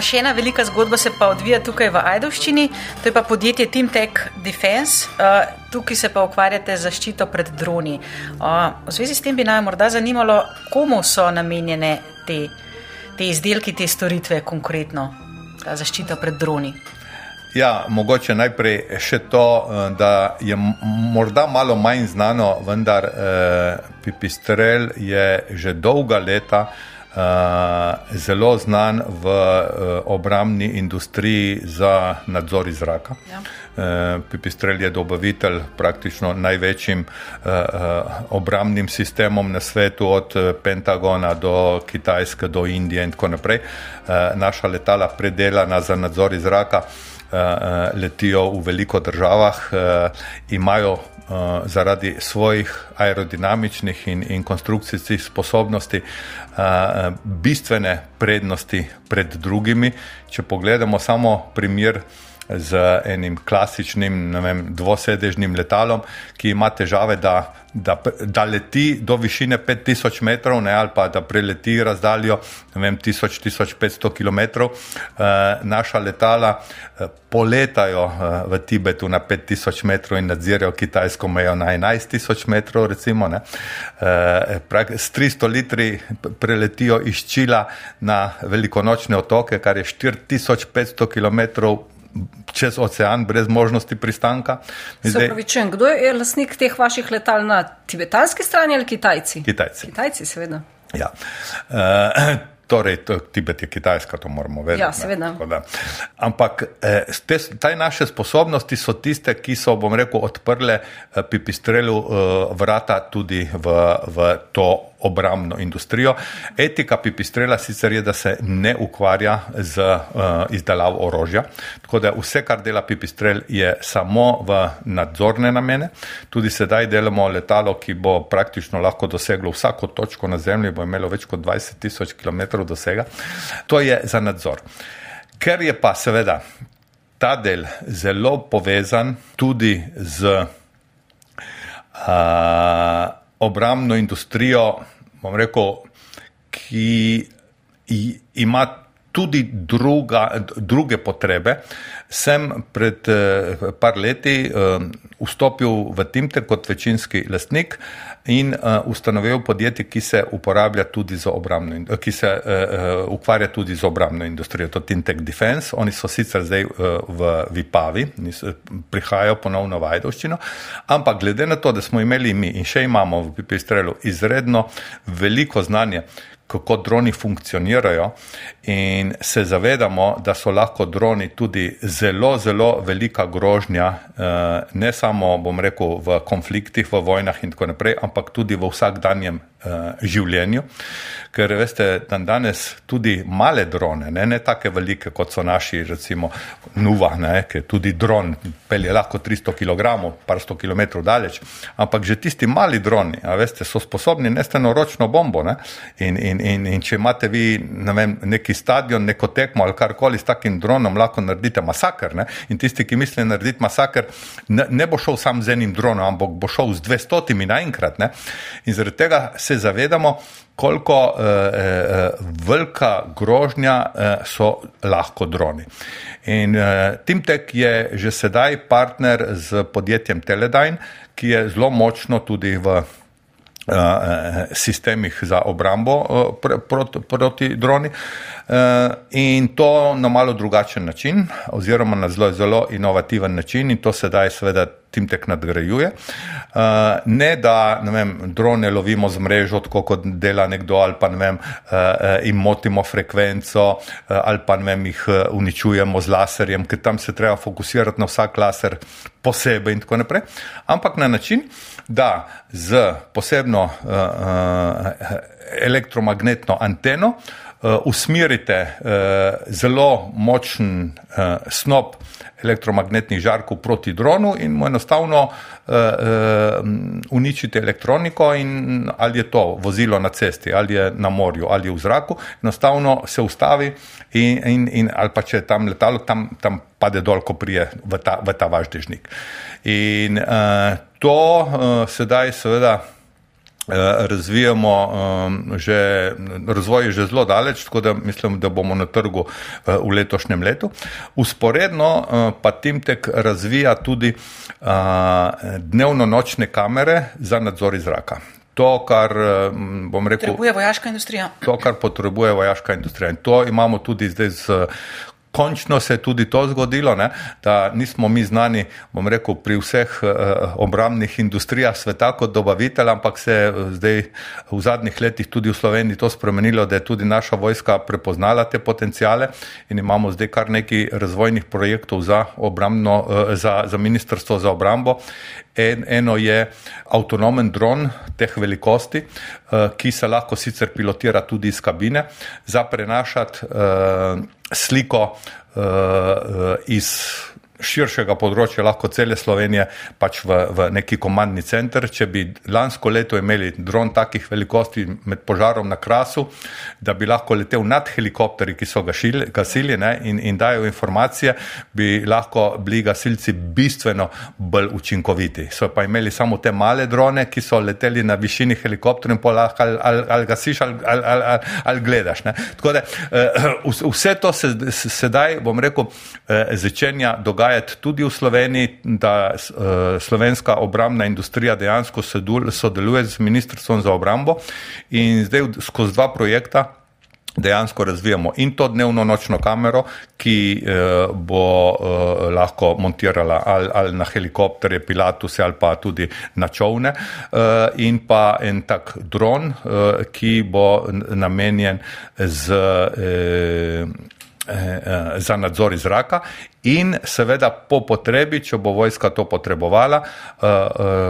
No, še ena velika zgodba se pa odvija tukaj v Ajdovščini, to je pa podjetje Teamtech Defense. Uh, tukaj se pa ukvarjate z zaščito pred droni. Uh, v zvezi s tem bi naj morda zanimalo, komu so namenjene te, te izdelki, te storitve konkretno, ta zaščita pred droni. Ja, mogoče najprej še to, da je morda malo manj znano, vendar eh, Pipistrel je že dolga leta eh, Eh, zelo znan v uh, obramni industriji za nadzor iz zraka. Ja. Uh, Pipistrel je dobavitelj praktično največjim obramnim sistemom na svetu, od Pentagona do Kitajske, do Indije in tako naprej. Naša letala predelana za nadzor iz zraka. Letijo v veliko državah, imajo uh, zaradi svojih aerodinamičnih in, in konstrukcijskih sposobnosti bistvene prednosti pred drugimi. Če pogledamo samo primer z enim klasičnim vem, dvosedežnim letalom, ki ima težave, da, da, da leti do višine 5000 metrov ne, ali pa da preleti razdaljo 1000-1500 km. Uh, naša letala uh, poletajo uh, v Tibetu na 5000 metrov in nadzirajo kitajsko mejo na 11000 metrov. Recimo, uh, s 300 litri preletijo iz Čila na velikonočne otoke, kar je 4500 km čez ocean, brez možnosti pristanka. Zdaj, pravičen, kdo je lasnik teh vaših letal na tibetanski strani ali Kitajci? Kitajci. Kitajci, seveda. Ja. Uh, Torej, to, Tibet je Kitajska, to moramo vedeti. Ja, seveda. Ampak eh, te, te naše sposobnosti so tiste, ki so, bom rekel, odprle eh, pipistrelu eh, vrata tudi v, v to obramno industrijo. Etika pipistrela sicer je, da se ne ukvarja z uh, izdelavo orožja, tako da vse, kar dela pipistrel, je samo v nadzorne namene. Tudi sedaj delamo letalo, ki bo praktično lahko doseglo vsako točko na Zemlji, bo imelo več kot 20 tisoč km dosega. To je za nadzor. Ker je pa seveda ta del zelo povezan tudi z uh, obramno industrijo, bom rekel, ki ima tudi druga, druge potrebe. Sem pred uh, par leti uh, vstopil v Timte kot večinski lastnik in uh, ustanovil podjetje, ki se tudi obramno, ki se ukvarja tudi z obramno industrijo, to je Tintec Defense. Oni so sicer zdaj v Vipavi, prihajajo ponovno v Ajdovščino, ampak glede na to, da smo imeli mi in še imamo v Pipistrelu izredno veliko znanje, kako droni funkcionirajo in se zavedamo, da so lahko droni tudi zelo, zelo velika grožnja, eh, ne samo, bom rekel, v konfliktih, v vojnah in tako naprej, ampak tudi v vsakdanjem uh, življenju. Ker veste, dan danes tudi male drone, ne, ne take velike kot so naši, recimo Nuva, ne, ki tudi dron pelje lahko 300 kg, par sto km daleč, ampak že tisti mali droni, veste, so sposobni nesti eno ročno bombo. Ne, in, in, in, in če imate vi ne vem, neki stadion, neko tekmo ali karkoli s takim dronom, lahko naredite masakr. Ne, in tisti, ki mislijo narediti masakr, ne, ne bo šel sam z enim dronom, ampak bo šel z dvestotimi naenkrat. In zaradi tega se zavedamo, koliko eh, eh, velika grožnja eh, so lahko droni. In eh, Timtek je že sedaj partner z podjetjem Teledyne, ki je zelo močno tudi v sistemih za obrambo eh, proti, proti droni. Eh, in to na malo drugačen način, oziroma na zelo, zelo inovativen način, in to sedaj seveda Timtek nadgrajuje. Uh, ne da ne vem, drone lovimo z mrežo, tako kot dela nekdo, ali pa ne vem, uh, jim motimo frekvenco, uh, ali pa ne vem, jih uničujemo z laserjem, ker tam se treba fokusirati na vsak laser posebej in tako naprej. Ampak na način, da z posebno uh, uh, elektromagnetno anteno uh, usmerite uh, zelo močen uh, snop elektromagnetnih žarkov proti dronu in mu enostavno uh, uh, uničite elektroniko in ali je to vozilo na cesti, ali je na morju, ali je v zraku, enostavno se ustavi in, in, in ali pa če je tam letalo, tam, tam pade dol, ko prije v ta, v ta vaš dežnik. In uh, to uh, sedaj seveda razvijamo um, že, razvoj je že zelo daleč, tako da mislim, da bomo na trgu uh, v letošnjem letu. Usporedno uh, pa Timtek razvija tudi dnevno-nočne kamere za nadzor zraka. To, kar bom rekel, potrebuje vojaška industrija. To, kar potrebuje vojaška industrija. In to imamo tudi zdaj z končno se je tudi to zgodilo, ne, da nismo mi znani, bom rekel, pri vseh uh, obrambnih industrijah sveta kot dobavitelj, ampak se je uh, zdaj v zadnjih letih tudi v Sloveniji to spremenilo, da je tudi naša vojska prepoznala te potencijale in imamo zdaj kar nekaj razvojnih projektov za, obrambno, uh, za, za ministrstvo za obrambo. En, eno je avtonomen dron teh velikosti, ki se lahko sicer pilotira tudi iz kabine, za prenašati sliko uh, iz širšega področja, lahko cele Slovenije, pač v, v neki komandni center. Če bi lansko leto imeli dron takih velikosti med požarom na krasu, da bi lahko letel nad helikopteri, ki so gašili, gasili ne, in, in dajo informacije, bi lahko bili gasilci bistveno bolj učinkoviti. So pa imeli samo te male drone, ki so leteli na višini helikopterja in pa lahko ali, ali, ali gasiš ali, ali, ali, ali, ali gledaš. Ne. Tako da uh, vse to se sedaj, bom rekel, uh, začenja dogajati dogajati tudi v Sloveniji, da uh, slovenska obrambna industrija dejansko sodeluje z Ministrstvom za obrambo in zdaj skozi dva projekta. Dejansko razvijamo in to dnevno nočno kamero, ki eh, bo eh, lahko montirala ali, ali na helikopterje, pilatuse ali pa tudi na čovne, eh, in pa en tak dron, eh, ki bo namenjen z. Eh, Eh, za nadzor zraka in seveda po potrebi, če bo vojska to potrebovala, eh,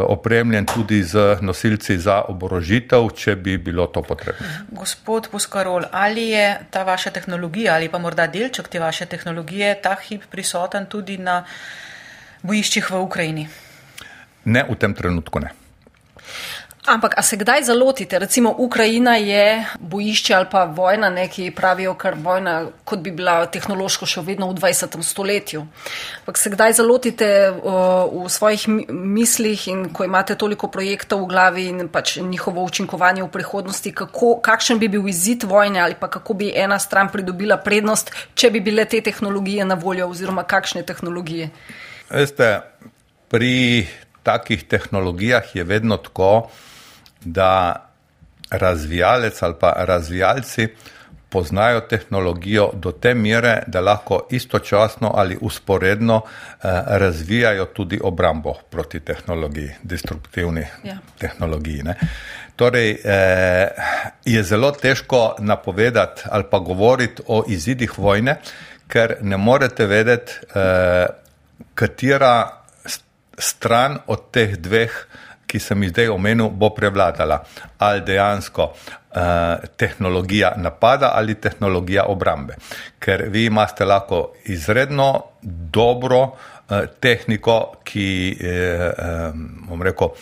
opremljen tudi z nosilci za oborožitev, če bi bilo to potrebno. Gospod Puskarol, ali je ta vaša tehnologija ali pa morda delček te vaše tehnologije ta hip prisoten tudi na bojiščih v Ukrajini? Ne, v tem trenutku ne. Ampak, a se kdaj zalotite? Recimo, Ukrajina je bojišče ali pa vojna, neki pravijo, kar vojna, kot bi bila tehnološko še vedno v 20. stoletju. Ampak se kdaj zalotite uh, v svojih mislih in ko imate toliko projektov v glavi in pač njihovo učinkovanje v prihodnosti, kako, kakšen bi bil izid vojne ali pa kako bi ena stran pridobila prednost, če bi bile te tehnologije na voljo oziroma kakšne tehnologije? Veste, pri takih tehnologijah je vedno tako, da razvijalec ali pa razvijalci poznajo tehnologijo do te mere, da lahko istočasno ali usporedno eh, razvijajo tudi obrambo proti tehnologiji, destruktivni ja. tehnologiji. Ne. Torej, eh, je zelo težko napovedati ali pa govoriti o izidih vojne, ker ne morete vedeti, eh, katera stran od teh dveh ki sem jih zdaj omenil, bo prevladala. Ali dejansko uh, tehnologija napada ali tehnologija obrambe. Ker vi imate lahko izredno dobro uh, tehniko, ki eh, um, rekel,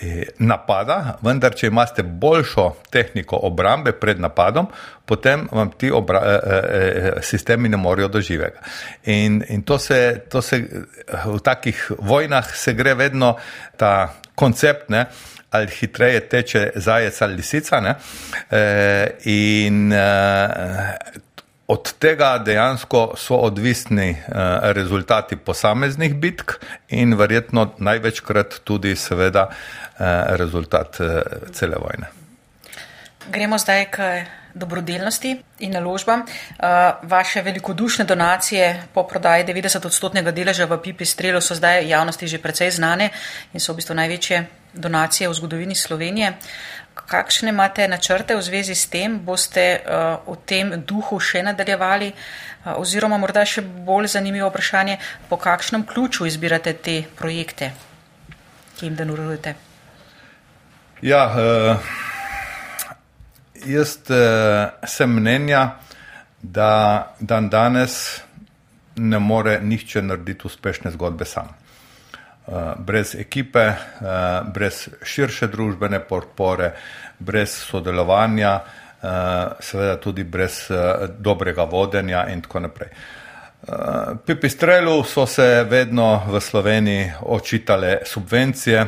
eh, napada, vendar če imate boljšo tehniko obrambe pred napadom, potem vam ti obra, eh, eh, sistemi ne morejo doživeti. In, in to, se, to se v takih vojnah se gre vedno ta koncept, ne, ali hitreje teče zajec ali lisica. E, in e, od tega dejansko so odvisni e, rezultati posameznih bitk in verjetno največkrat tudi seveda e, rezultat e, cele vojne. Gremo zdaj k dobrodelnosti in naložbam. Vaše velikodušne donacije po prodaji 90-odstotnega deleža v Pipi Strelu so zdaj javnosti že precej znane in so v bistvu največje donacije v zgodovini Slovenije. Kakšne imate načrte v zvezi s tem? Boste v tem duhu še nadaljevali? Oziroma morda še bolj zanimivo vprašanje, po kakšnem ključu izbirate te projekte, ki jim denurujete? Ja, uh jaz uh, sem mnenja, da dan danes ne more nihče narediti uspešne zgodbe sam. Uh, brez ekipe, uh, brez širše družbene podpore, brez sodelovanja, uh, seveda tudi brez dobrega vodenja in tako naprej. Pipistrelu so se vedno v Sloveniji očitale subvencije,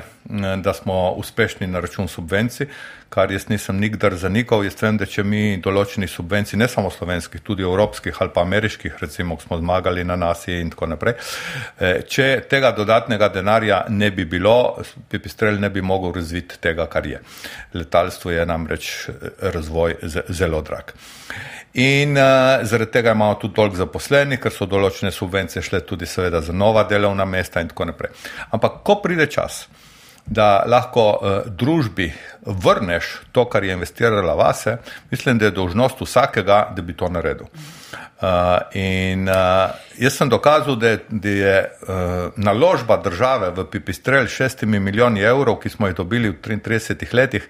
da smo uspešni na račun subvencij. Uh, kar jaz nisem nikdar zanikal. Jaz vem, da če mi določenih subvencij, ne samo slovenskih, tudi evropskih ali pa ameriških, recimo, smo zmagali na nasi in tako naprej, eh, če tega dodatnega denarja ne bi bilo, pipistrel ne bi mogel razviti tega, kar je. Letalstvo je namreč eh, razvoj zelo drag. In uh, zaradi tega imamo tudi toliko zaposlenih, ker so določene subvencije šle tudi seveda za nova delovna mesta in tako naprej. Ampak, ko pride čas, da lahko uh, družbi vrneš to, kar je investirala vase, mislim, da je dožnost vsakega, da bi to naredil. Uh, in uh, jaz sem dokazal, da, da je uh, naložba države v Pipistrel s šestimi milijoni evrov, ki smo jih dobili v 33 letih,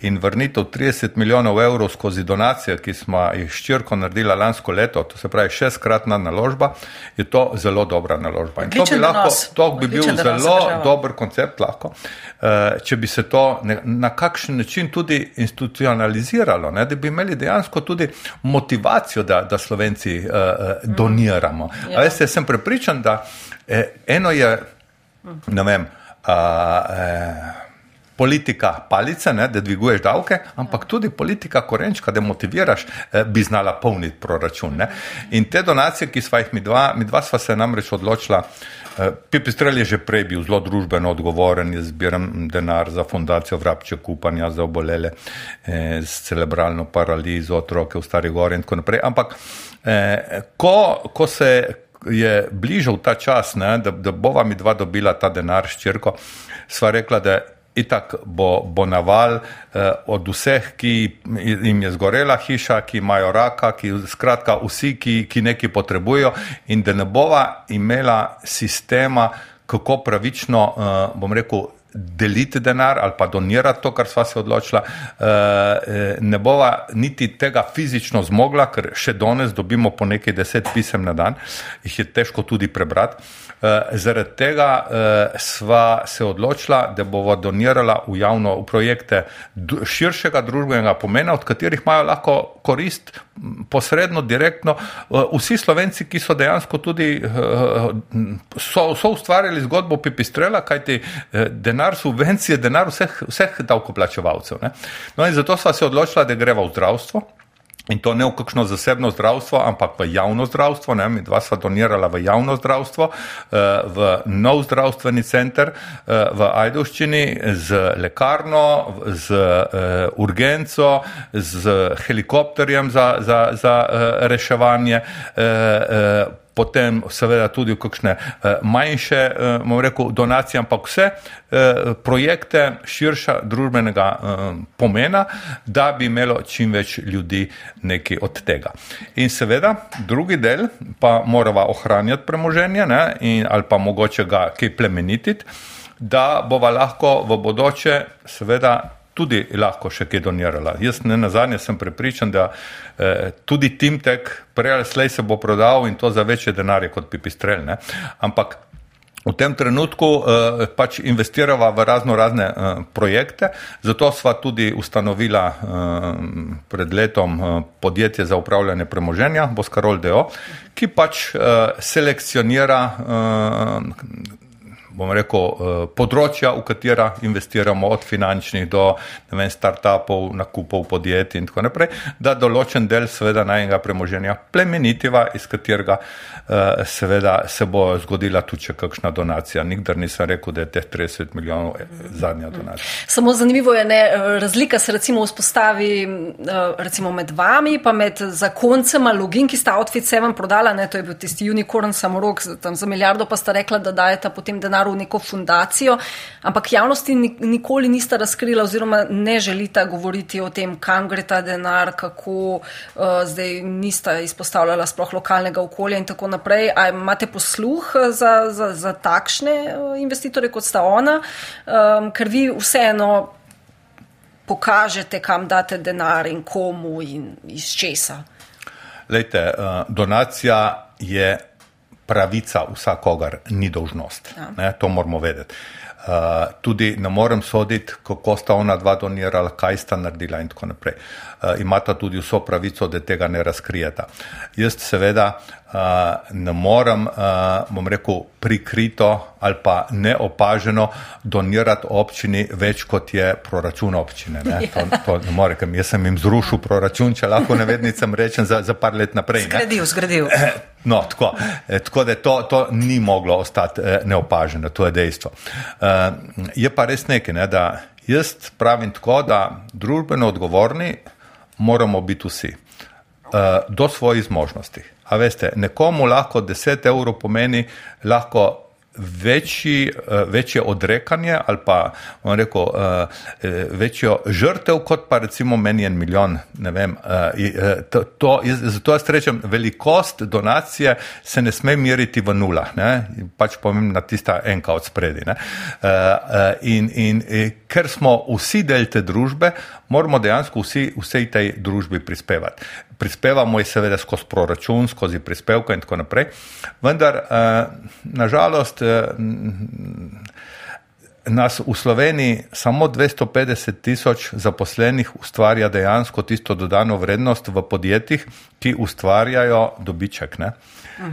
in vrnitev 30 milijonov evrov skozi donacije, ki smo jih ščirko naredila lansko leto, to se pravi šestkratna naložba, je to zelo dobra naložba. In to bi, lahko, to bi bil zelo dober koncept lahko, uh, če bi se to ne, na kakšen način tudi institucionaliziralo, ne, da bi imeli dejansko tudi motivacijo, da, da Slovenci uh, doniramo. Mm. Ja. Veste, sem prepričan, da eh, eno je, ne vem, uh, eh, politika palice, ne, da dviguješ davke, ampak tudi politika korenčka, da motiviraš, eh, bi znala polniti proračun. Ne. In te donacije, ki sva jih mi dva, mi dva sva se namreč odločila. Eh, Pipistrel je že prej bil zelo družbeno odgovoren, jaz zbiram denar za fundacijo vrabče kupanja za obolele eh, s cerebralno paralizo, otroke v Stari Gori in tako naprej. Ampak eh, ko, ko se je bližal ta čas, ne, da, da bova mi dva dobila ta denar s črko, sva rekla, da itak bo, bo naval eh, od vseh, ki jim je zgorela hiša, ki imajo raka, ki, skratka vsi, ki, ki nekaj potrebujo in da ne bova imela sistema, kako pravično, eh, bom rekel, deliti denar ali pa donirati to, kar sva se odločila, eh, ne bova niti tega fizično zmogla, ker še danes dobimo po nekaj deset pisem na dan, jih je težko tudi prebrati. Uh, zaradi tega uh, sva se odločila, da bova donirala v javno v projekte širšega družbenega pomena, od katerih imajo lahko korist posredno, direktno. Uh, vsi slovenci, ki so dejansko tudi so, so ustvarjali zgodbo Pipistrela, kajti denar subvencije, denar vseh, vseh davkoplačevalcev. No in zato sva se odločila, da greva v zdravstvo. In to ne v kakšno zasebno zdravstvo, ampak v javno zdravstvo. Ne? Mi dva sva donirala v javno zdravstvo, eh, v nov zdravstveni center eh, v Ajdoščini z lekarno, z eh, urgenco, z helikopterjem za, za, za reševanje potem seveda tudi v kakšne eh, manjše, eh, bomo rekel, donacije, ampak vse eh, projekte širša družbenega pomena, da bi imelo čim več ljudi nekaj od tega. In seveda drugi del pa morava ohranjati premoženje ne, in, ali pa mogoče ga kaj plemenititi, da bova lahko v bodoče seveda tudi lahko še kaj donirala. Jaz ne na zadnje sem prepričan, da eh, tudi Timtek prej ali slej se bo prodal in to za večje denarje kot pipistrel. Ne? Ampak v tem trenutku eh, pač investirava v razno razne eh, projekte, zato sva tudi ustanovila eh, pred letom eh, podjetje za upravljanje premoženja, Boskarol DO, ki pač eh, selekcionira eh, bom rekel, eh, področja, v katera investiramo, od finančnih do vem, start-upov, nakupov podjetij in tako naprej, da določen del seveda najnega premoženja plemenitiva, iz katerega eh, seveda se bo zgodila tudi še kakšna donacija. Nikdar nisem rekel, da je teh 30 milijonov eh, zadnja donacija. Samo zanimivo je, ne, razlika se recimo vzpostavi recimo med vami, pa med zakoncema Login, ki sta Outfit 7 prodala, ne, to je bil tisti unicorn samorok, tam za milijardo pa sta rekla, da dajeta potem denar v neko fundacijo, ampak javnosti nikoli nista razkrila oziroma ne želita govoriti o tem, kam gre ta denar, kako uh, zdaj nista izpostavljala sploh lokalnega okolja in tako naprej. A imate posluh za, za, za takšne uh, investitore, kot sta ona, um, ker vi vseeno pokažete, kam date denar in komu in iz česa. Lejte, donacija je pravica vsakogar, ni dožnost. Ja. Ne, to moramo vedeti. Uh, tudi ne morem soditi, kako sta ona dva donirala, kaj sta naredila in tako naprej. Uh, imata tudi vso pravico, da tega ne razkrijeta. Jaz seveda uh, ne morem, uh, bom rekel, prikrito ali pa neopaženo donirati občini več, kot je proračun občine. Ne? To, to ne more, ker jaz sem jim zrušil proračun, če lahko navednicam rečem, za, za par let naprej. Zgradil, zgradil. No, tako, eh, tako da to, to ni moglo ostati eh, neopaženo, to je dejstvo. Eh, je pa res nekaj, ne, da jaz pravim tako, da družbeno odgovorni moramo biti vsi do svojih zmožnosti. A veste, nekomu lahko 10 evrov pomeni lahko večji, eh, večje odrekanje ali pa rekel, eh, eh, večjo žrtev, kot pa recimo meni en milijon. Vem, to, to, zato jaz rečem, velikost donacije se ne sme meriti v nulah, ne? pač pomembna tista enka od spredi. In, in ker smo vsi del te družbe, moramo dejansko vsi vsej tej družbi prispevati prispevamo jih seveda skozi proračun, skozi prispevke in tako naprej. Vendar, eh, nažalost, eh, nas v Sloveniji samo 250 tisoč zaposlenih ustvarja dejansko tisto dodano vrednost v podjetjih, ki ustvarjajo dobiček. Ne? Uh,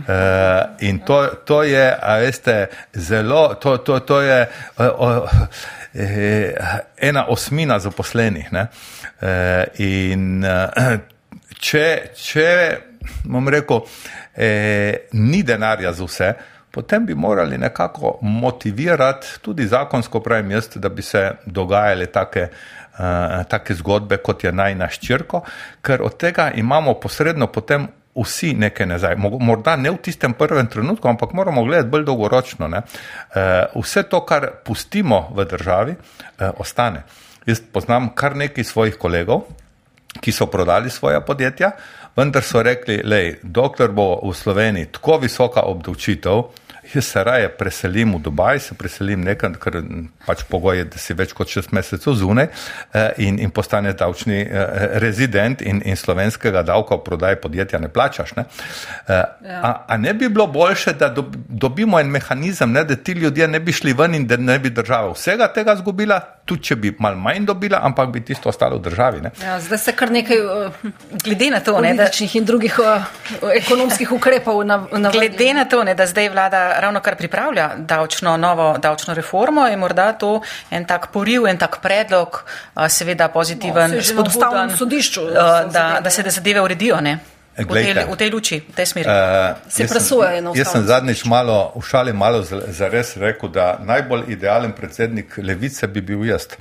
in to, to je, veste, zelo, to, to, to je uh, uh, ena osmina zaposlenih. Uh, in uh, če, če bom rekel, eh, ni denarja za vse, potem bi morali nekako motivirati tudi zakonsko, pravim jaz, da bi se dogajale take. Uh, take zgodbe, kot je naj naš črko, ker od tega imamo posredno potem vsi nekaj nazaj. Morda ne v tistem prvem trenutku, ampak moramo gledati bolj dolgoročno. Uh, vse to, kar pustimo v državi, uh, ostane. Jaz poznam kar nekaj svojih kolegov, ki so prodali svoja podjetja, vendar so rekli, da dokler bo v Sloveniji tako visoka obdavčitev, Jaz se raje preselim v Dubaj, se preselim nekam, ker pač pogoj je, da si več kot šest mesecev zunaj eh, in, in postane davčni eh, rezident in, in slovenskega davka v prodaji podjetja ne plačaš. Ne? A, a ne bi bilo boljše, da dobimo en mehanizem, ne, da ti ljudje ne bi šli ven in da ne bi država vsega tega zgubila, tudi če bi mal manj dobila, ampak bi tisto ostalo v državi. Ja, zdaj se kar nekaj, glede na to, ne, da, in drugih ekonomskih ukrepov na, na glede na to, ne, da zdaj vlada ravno kar pripravlja davčno, novo davčno reformo, je morda to en tak poriv, en tak predlog, seveda pozitiven, no, spodbuden, sodišču, da, da se da zadeve uredijo. Ne? V tej, v tej luči, v tej smeri. Uh, se presuje eno. Jaz sem zadnjič malo v šali malo zares rekel, da najbolj idealen predsednik levice bi bil jaz.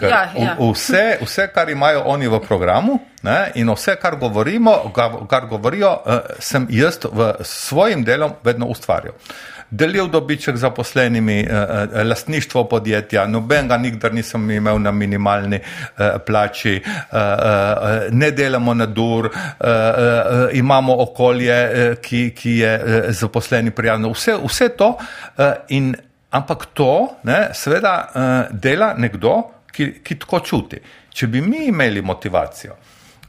Ja, ja. Vse, vse, kar imajo oni v programu ne, in vse, kar, govorimo, kar govorijo, uh, sem jaz v svojim delom vedno ustvarjal delil dobiček zaposlenimi, eh, eh, lastništvo podjetja, noben ga nikdar nisem imel na minimalni eh, plači, ne delamo na dur, imamo okolje, ki, ki je zaposleni prijavljeno. Vse, vse to, in, ampak to ne, seveda dela nekdo, ki, ki tako čuti. Če bi mi imeli motivacijo,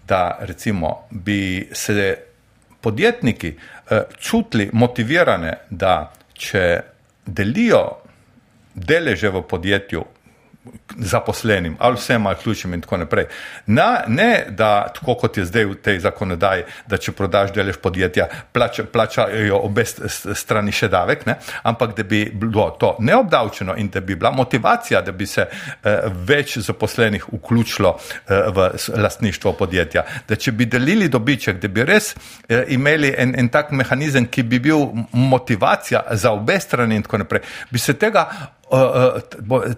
da recimo bi se podjetniki čutili motivirane, da če delijo deleže v podjetju zaposlenim ali vsem ali ključem in tako naprej. Na, ne, da tako kot je zdaj v tej zakonodaji, da če prodaš delež podjetja, plača, plačajo obe strani še davek, ne, ampak da bi bilo to neobdavčeno in da bi bila motivacija, da bi se eh, več zaposlenih vključilo eh, v lastništvo podjetja. Da če bi delili dobiček, da bi res eh, imeli en, en tak mehanizem, ki bi bil motivacija za obe strani in tako naprej, bi se tega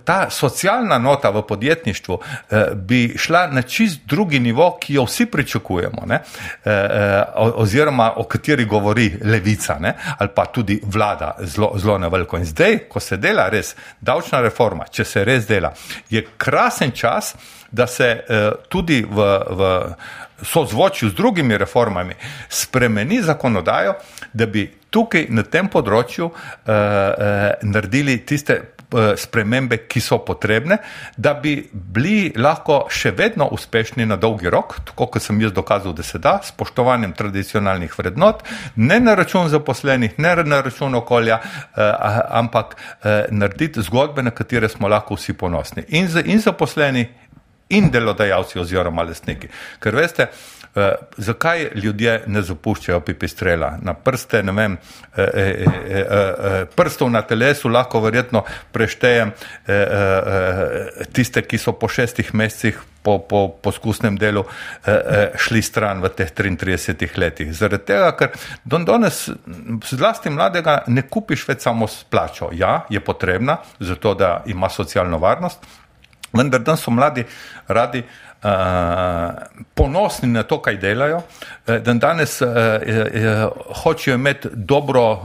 ta socialna nota v podjetništvu eh, bi šla na čist drugi nivo, ki jo vsi pričakujemo, ne? Eh, eh, oziroma o kateri govori levica ne? ali pa tudi vlada zelo, zelo na veliko. In zdaj, ko se dela res davčna reforma, če se res dela, je krasen čas, da se tudi v, v sozvočju z drugimi reformami spremeni zakonodajo, da bi tukaj na tem področju uh, uh, naredili tiste Eh, spremembe, ki so potrebne, da bi bili lahko še vedno uspešni na dolgi rok, tako kot sem jaz dokazal, da se da, spoštovanjem tradicionalnih vrednot, ne na račun zaposlenih, ne na račun okolja, eh, ampak eh, narediti zgodbe, na katere smo lahko vsi ponosni. In zaposleni, in delodajalci oziroma lastniki. Ker veste, Uh, zakaj ljudje ne zapuščajo pipistrela? Na prste, ne vem, uh, uh, uh, uh, prstov na telesu lahko verjetno preštejem uh, uh, tiste, ki so po šestih mesecih po, po poskusnem delu uh, uh, šli stran v teh 33 letih. Zaradi tega, ker don danes zlasti mladega ne kupiš več samo s plačo. Ja, je potrebna, zato da ima socialno varnost, vendar dan so mladi radi uh, ponosni na to, kaj delajo, eh, da danes uh, uh, hočejo imeti dobro uh,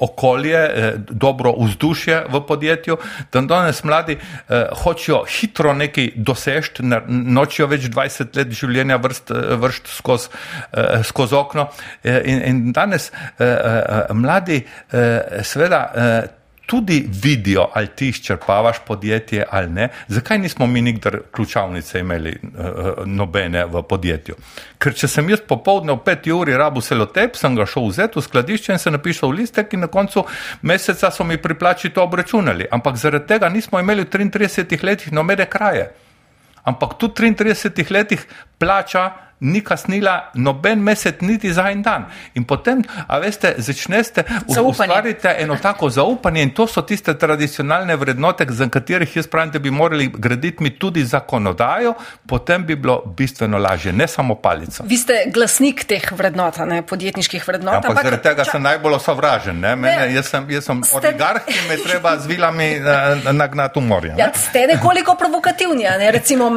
okolje, uh, dobro vzdušje v podjetju, da danes mladi uh, hočejo hitro nekaj dosežti, nočijo več 20 let življenja vrst skozi uh, skoz okno. Uh, in, in danes uh, uh, mladi uh, seveda uh, tudi vidijo, ali ti izčrpavaš podjetje ali ne. Zakaj nismo mi nikdar ključavnice imeli uh, nobene v podjetju? Ker če sem jaz popovdne v peti uri rabu selotep, sem ga šel vzeti v skladišče in se napisal listek in na koncu meseca so mi pri plači to obračunali. Ampak zaradi tega nismo imeli v 33 letih nobene kraje. Ampak tu v 33 letih plača ni kasnila noben mesec, niti za en dan. In potem, a veste, začnete ustvariti eno tako zaupanje in to so tiste tradicionalne vrednote, za katerih jaz pravim, da bi morali graditi mi tudi zakonodajo, potem bi bilo bistveno lažje, ne samo palico. Vi ste glasnik teh vrednot, ne podjetniških vrednot. Ja, ampak, ampak zaradi tega ča... sem najbolj sovražen. Ne? Mene, ne, jaz sem, jaz sem ste... oligarh, ki me treba z vilami eh, nagnati v morje. Ja, ste nekoliko provokativni. Ne? Recimo,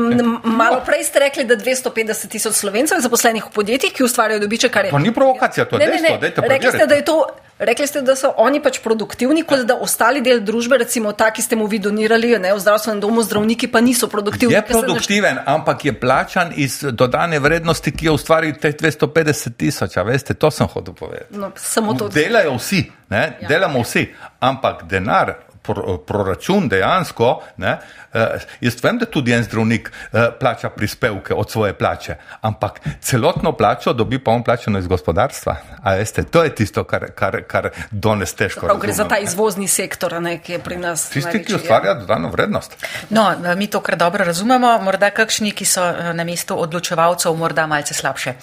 malo prej ste rekli, da 250 tisoč slovencev slovencev zaposlenih v podjetjih, ki ustvarjajo dobiček. To ni provokacija, to je dejstvo. Rekli ste, da je to Rekli ste, da so oni pač produktivni, kot da ostali del družbe, recimo ta, ki ste mu vi donirali, ne, v zdravstvenem domu, zdravniki pa niso produktivni. Je produktiven, naš... ampak je plačan iz dodane vrednosti, ki jo ustvari teh 250 tisoč. Veste, to sem hotel povedati. No, samo to. Delajo vsi, ne, ja. delamo vsi, ampak denar proračun dejansko, ne, eh, jaz vem, da tudi en zdravnik eh, plača prispevke od svoje plače, ampak celotno plačo dobi pa on plačeno iz gospodarstva. Veste, to je tisto, kar, kar, kar danes težko. Prav, gre za ta izvozni sektor, ne, ki je pri nas. Tisti, ki ustvarja dodano vrednost. No, mi to kar dobro razumemo, morda kakšni, ki so eh, na mestu odločevalcev, morda malce slabše.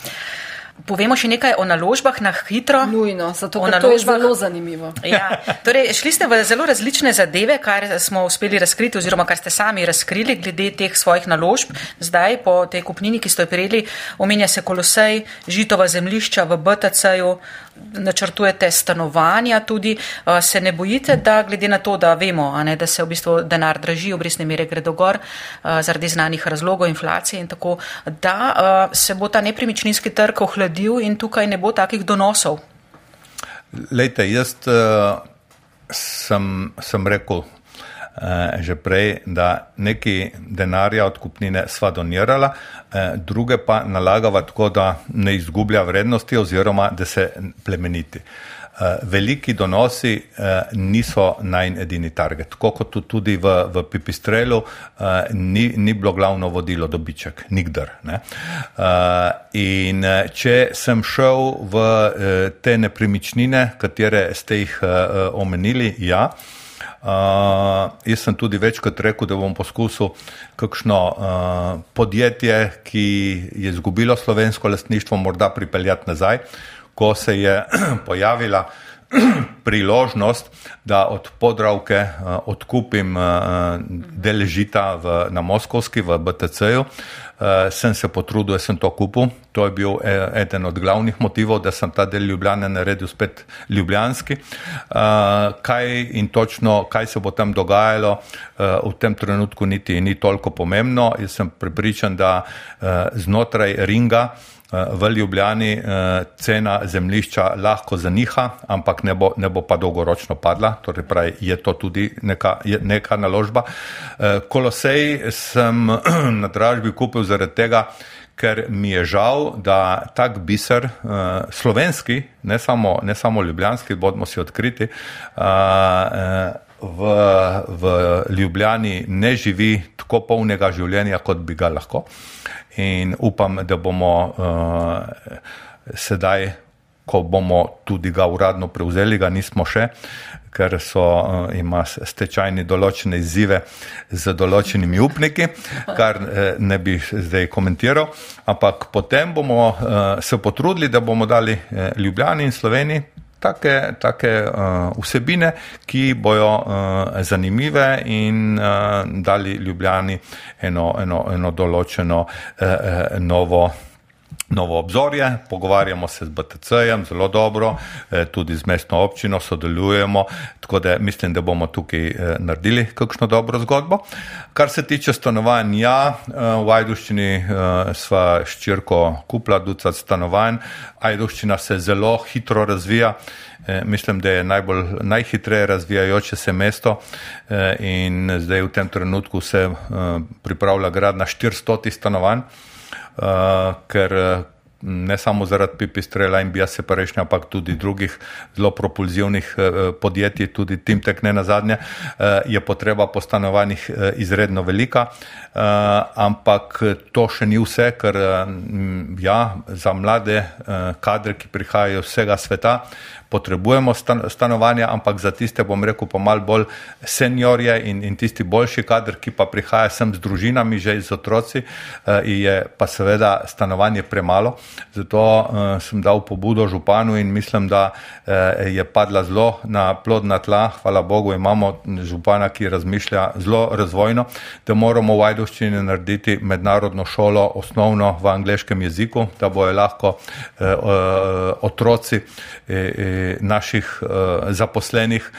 Povemo še nekaj o naložbah na hitro. Nujno, zato naložbah... to je zelo zanimivo. Ja, torej, šli ste v zelo različne zadeve, kar smo uspeli razkriti oziroma kar ste sami razkrili glede teh svojih naložb. Zdaj, po tej kupnini, ki ste jo prijeli, omenja se kolosej, žitova zemlišča v BTC-ju, načrtujete stanovanja tudi. Se ne bojite, da glede na to, da vemo, ne, da se v bistvu denar draži, obresne mere gredo gor zaradi znanih razlogov, inflacije in tako, da se bo ta nepremičninski trg ohladil in tukaj ne bo takih donosov? Lejte, jaz uh, sem, sem rekel, Eh, že prej, da neki denarja od kupnine sva donirala, eh, druge pa nalagava tako, da ne izgublja vrednosti oziroma da se plemeniti. Eh, veliki donosi niso najn edini target, tako kot tudi v, v Pipistrelu ni, ni bilo glavno vodilo dobiček, nikdar. Ne? In če sem šel v te nepremičnine, katere ste jih omenili, ja, Uh, jaz sem tudi večkrat rekel, da bom poskusil kakšno uh, podjetje, ki je izgubilo slovensko lastništvo, morda pripeljati nazaj, ko se je pojavila priložnost, da od podravke uh, odkupim uh, deležita v, na Moskovski, v BTC-ju. Uh, sem se potrudil, da sem to kupil. To je bil eden od glavnih motivov, da sem ta del Ljubljana naredil spet ljubljanski. Kaj in točno, kaj se bo tam dogajalo, v tem trenutku niti ni toliko pomembno. Jaz sem pripričan, da znotraj ringa Eh, v Ljubljani eh, cena zemlišča lahko zaniha, ampak ne bo, ne bo pa dolgoročno padla, torej pravi, je to tudi neka, neka naložba. Eh, Kolosej sem na dražbi kupil zaradi tega, ker mi je žal, da tak biser, slovenski, ne samo, ne samo ljubljanski, bodimo si odkriti, v, v Ljubljani ne živi tako polnega življenja, kot bi ga lahko in upam, da bomo uh, sedaj, ko bomo tudi ga uradno prevzeli, ga nismo še, ker so, uh, ima stečajni določene izzive z določenimi upniki, kar uh, ne bi zdaj komentiral, ampak potem bomo uh, se potrudili, da bomo dali uh, Ljubljani in Sloveniji take, take uh, vsebine, ki bojo uh, zanimive in uh, dali Ljubljani eno, eno, eno določeno uh, novo. Novo obzorje, pogovarjamo se z BTC-jem zelo dobro, tudi z mestno občino sodelujemo, tako da mislim, da bomo tukaj naredili kakšno dobro zgodbo. Kar se tiče stanovanj, ja, v Ajduščini sva ščirko kupla ducat stanovanj, Ajduščina se zelo hitro razvija. Mislim, da je najbolj, najhitreje razvijajoče se mesto in zdaj v tem trenutku se pripravlja grad na 400 stanovanj, ker ne samo zaradi pipistrela in bija separation, ampak tudi drugih zelo propulzivnih podjetij, tudi Timtek ne na zadnje, je potreba po stanovanjih izredno velika, ampak to še ni vse, ker ja, za mlade kadre, ki prihajajo iz vsega sveta, potrebujemo stan, stanovanja, ampak za tiste, bom rekel, pa mal bolj seniorje in, in tisti boljši kader, ki pa prihaja sem z družinami, že z otroci, uh, je pa seveda stanovanje premalo. Zato uh, sem dal pobudo županu in mislim, da uh, je padla zelo na plodna tla. Hvala Bogu, imamo župana, ki razmišlja zelo razvojno, da moramo v Ajdoščini narediti mednarodno šolo, osnovno v angliškem jeziku, da bojo lahko uh, uh, otroci uh, naših zaposlenih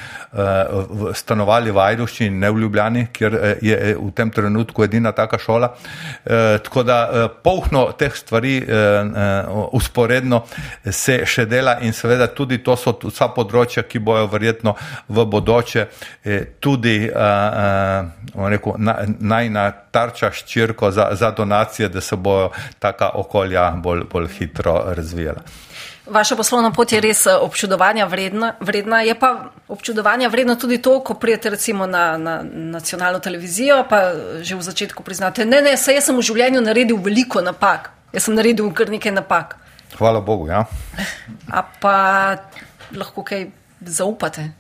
stanovali v Ajduščini, ne v Ljubljani, kjer je v tem trenutku edina taka šola. Tako da polhno teh stvari usporedno se še dela in seveda tudi to so vsa področja, ki bojo verjetno v bodoče tudi rekel, najna tarča ščirko za, za donacije, da se bojo taka okolja bolj, bolj hitro razvijala. Vaša poslovna pot je res eh, občudovanja vredna, vredna. Je pa občudovanja vredno tudi to, ko prijete recimo na, na nacionalno televizijo, pa že v začetku priznate, ne, ne, saj sem v življenju naredil veliko napak. Jaz sem naredil kar nekaj napak. Hvala Bogu, ja. A pa lahko kaj zaupate?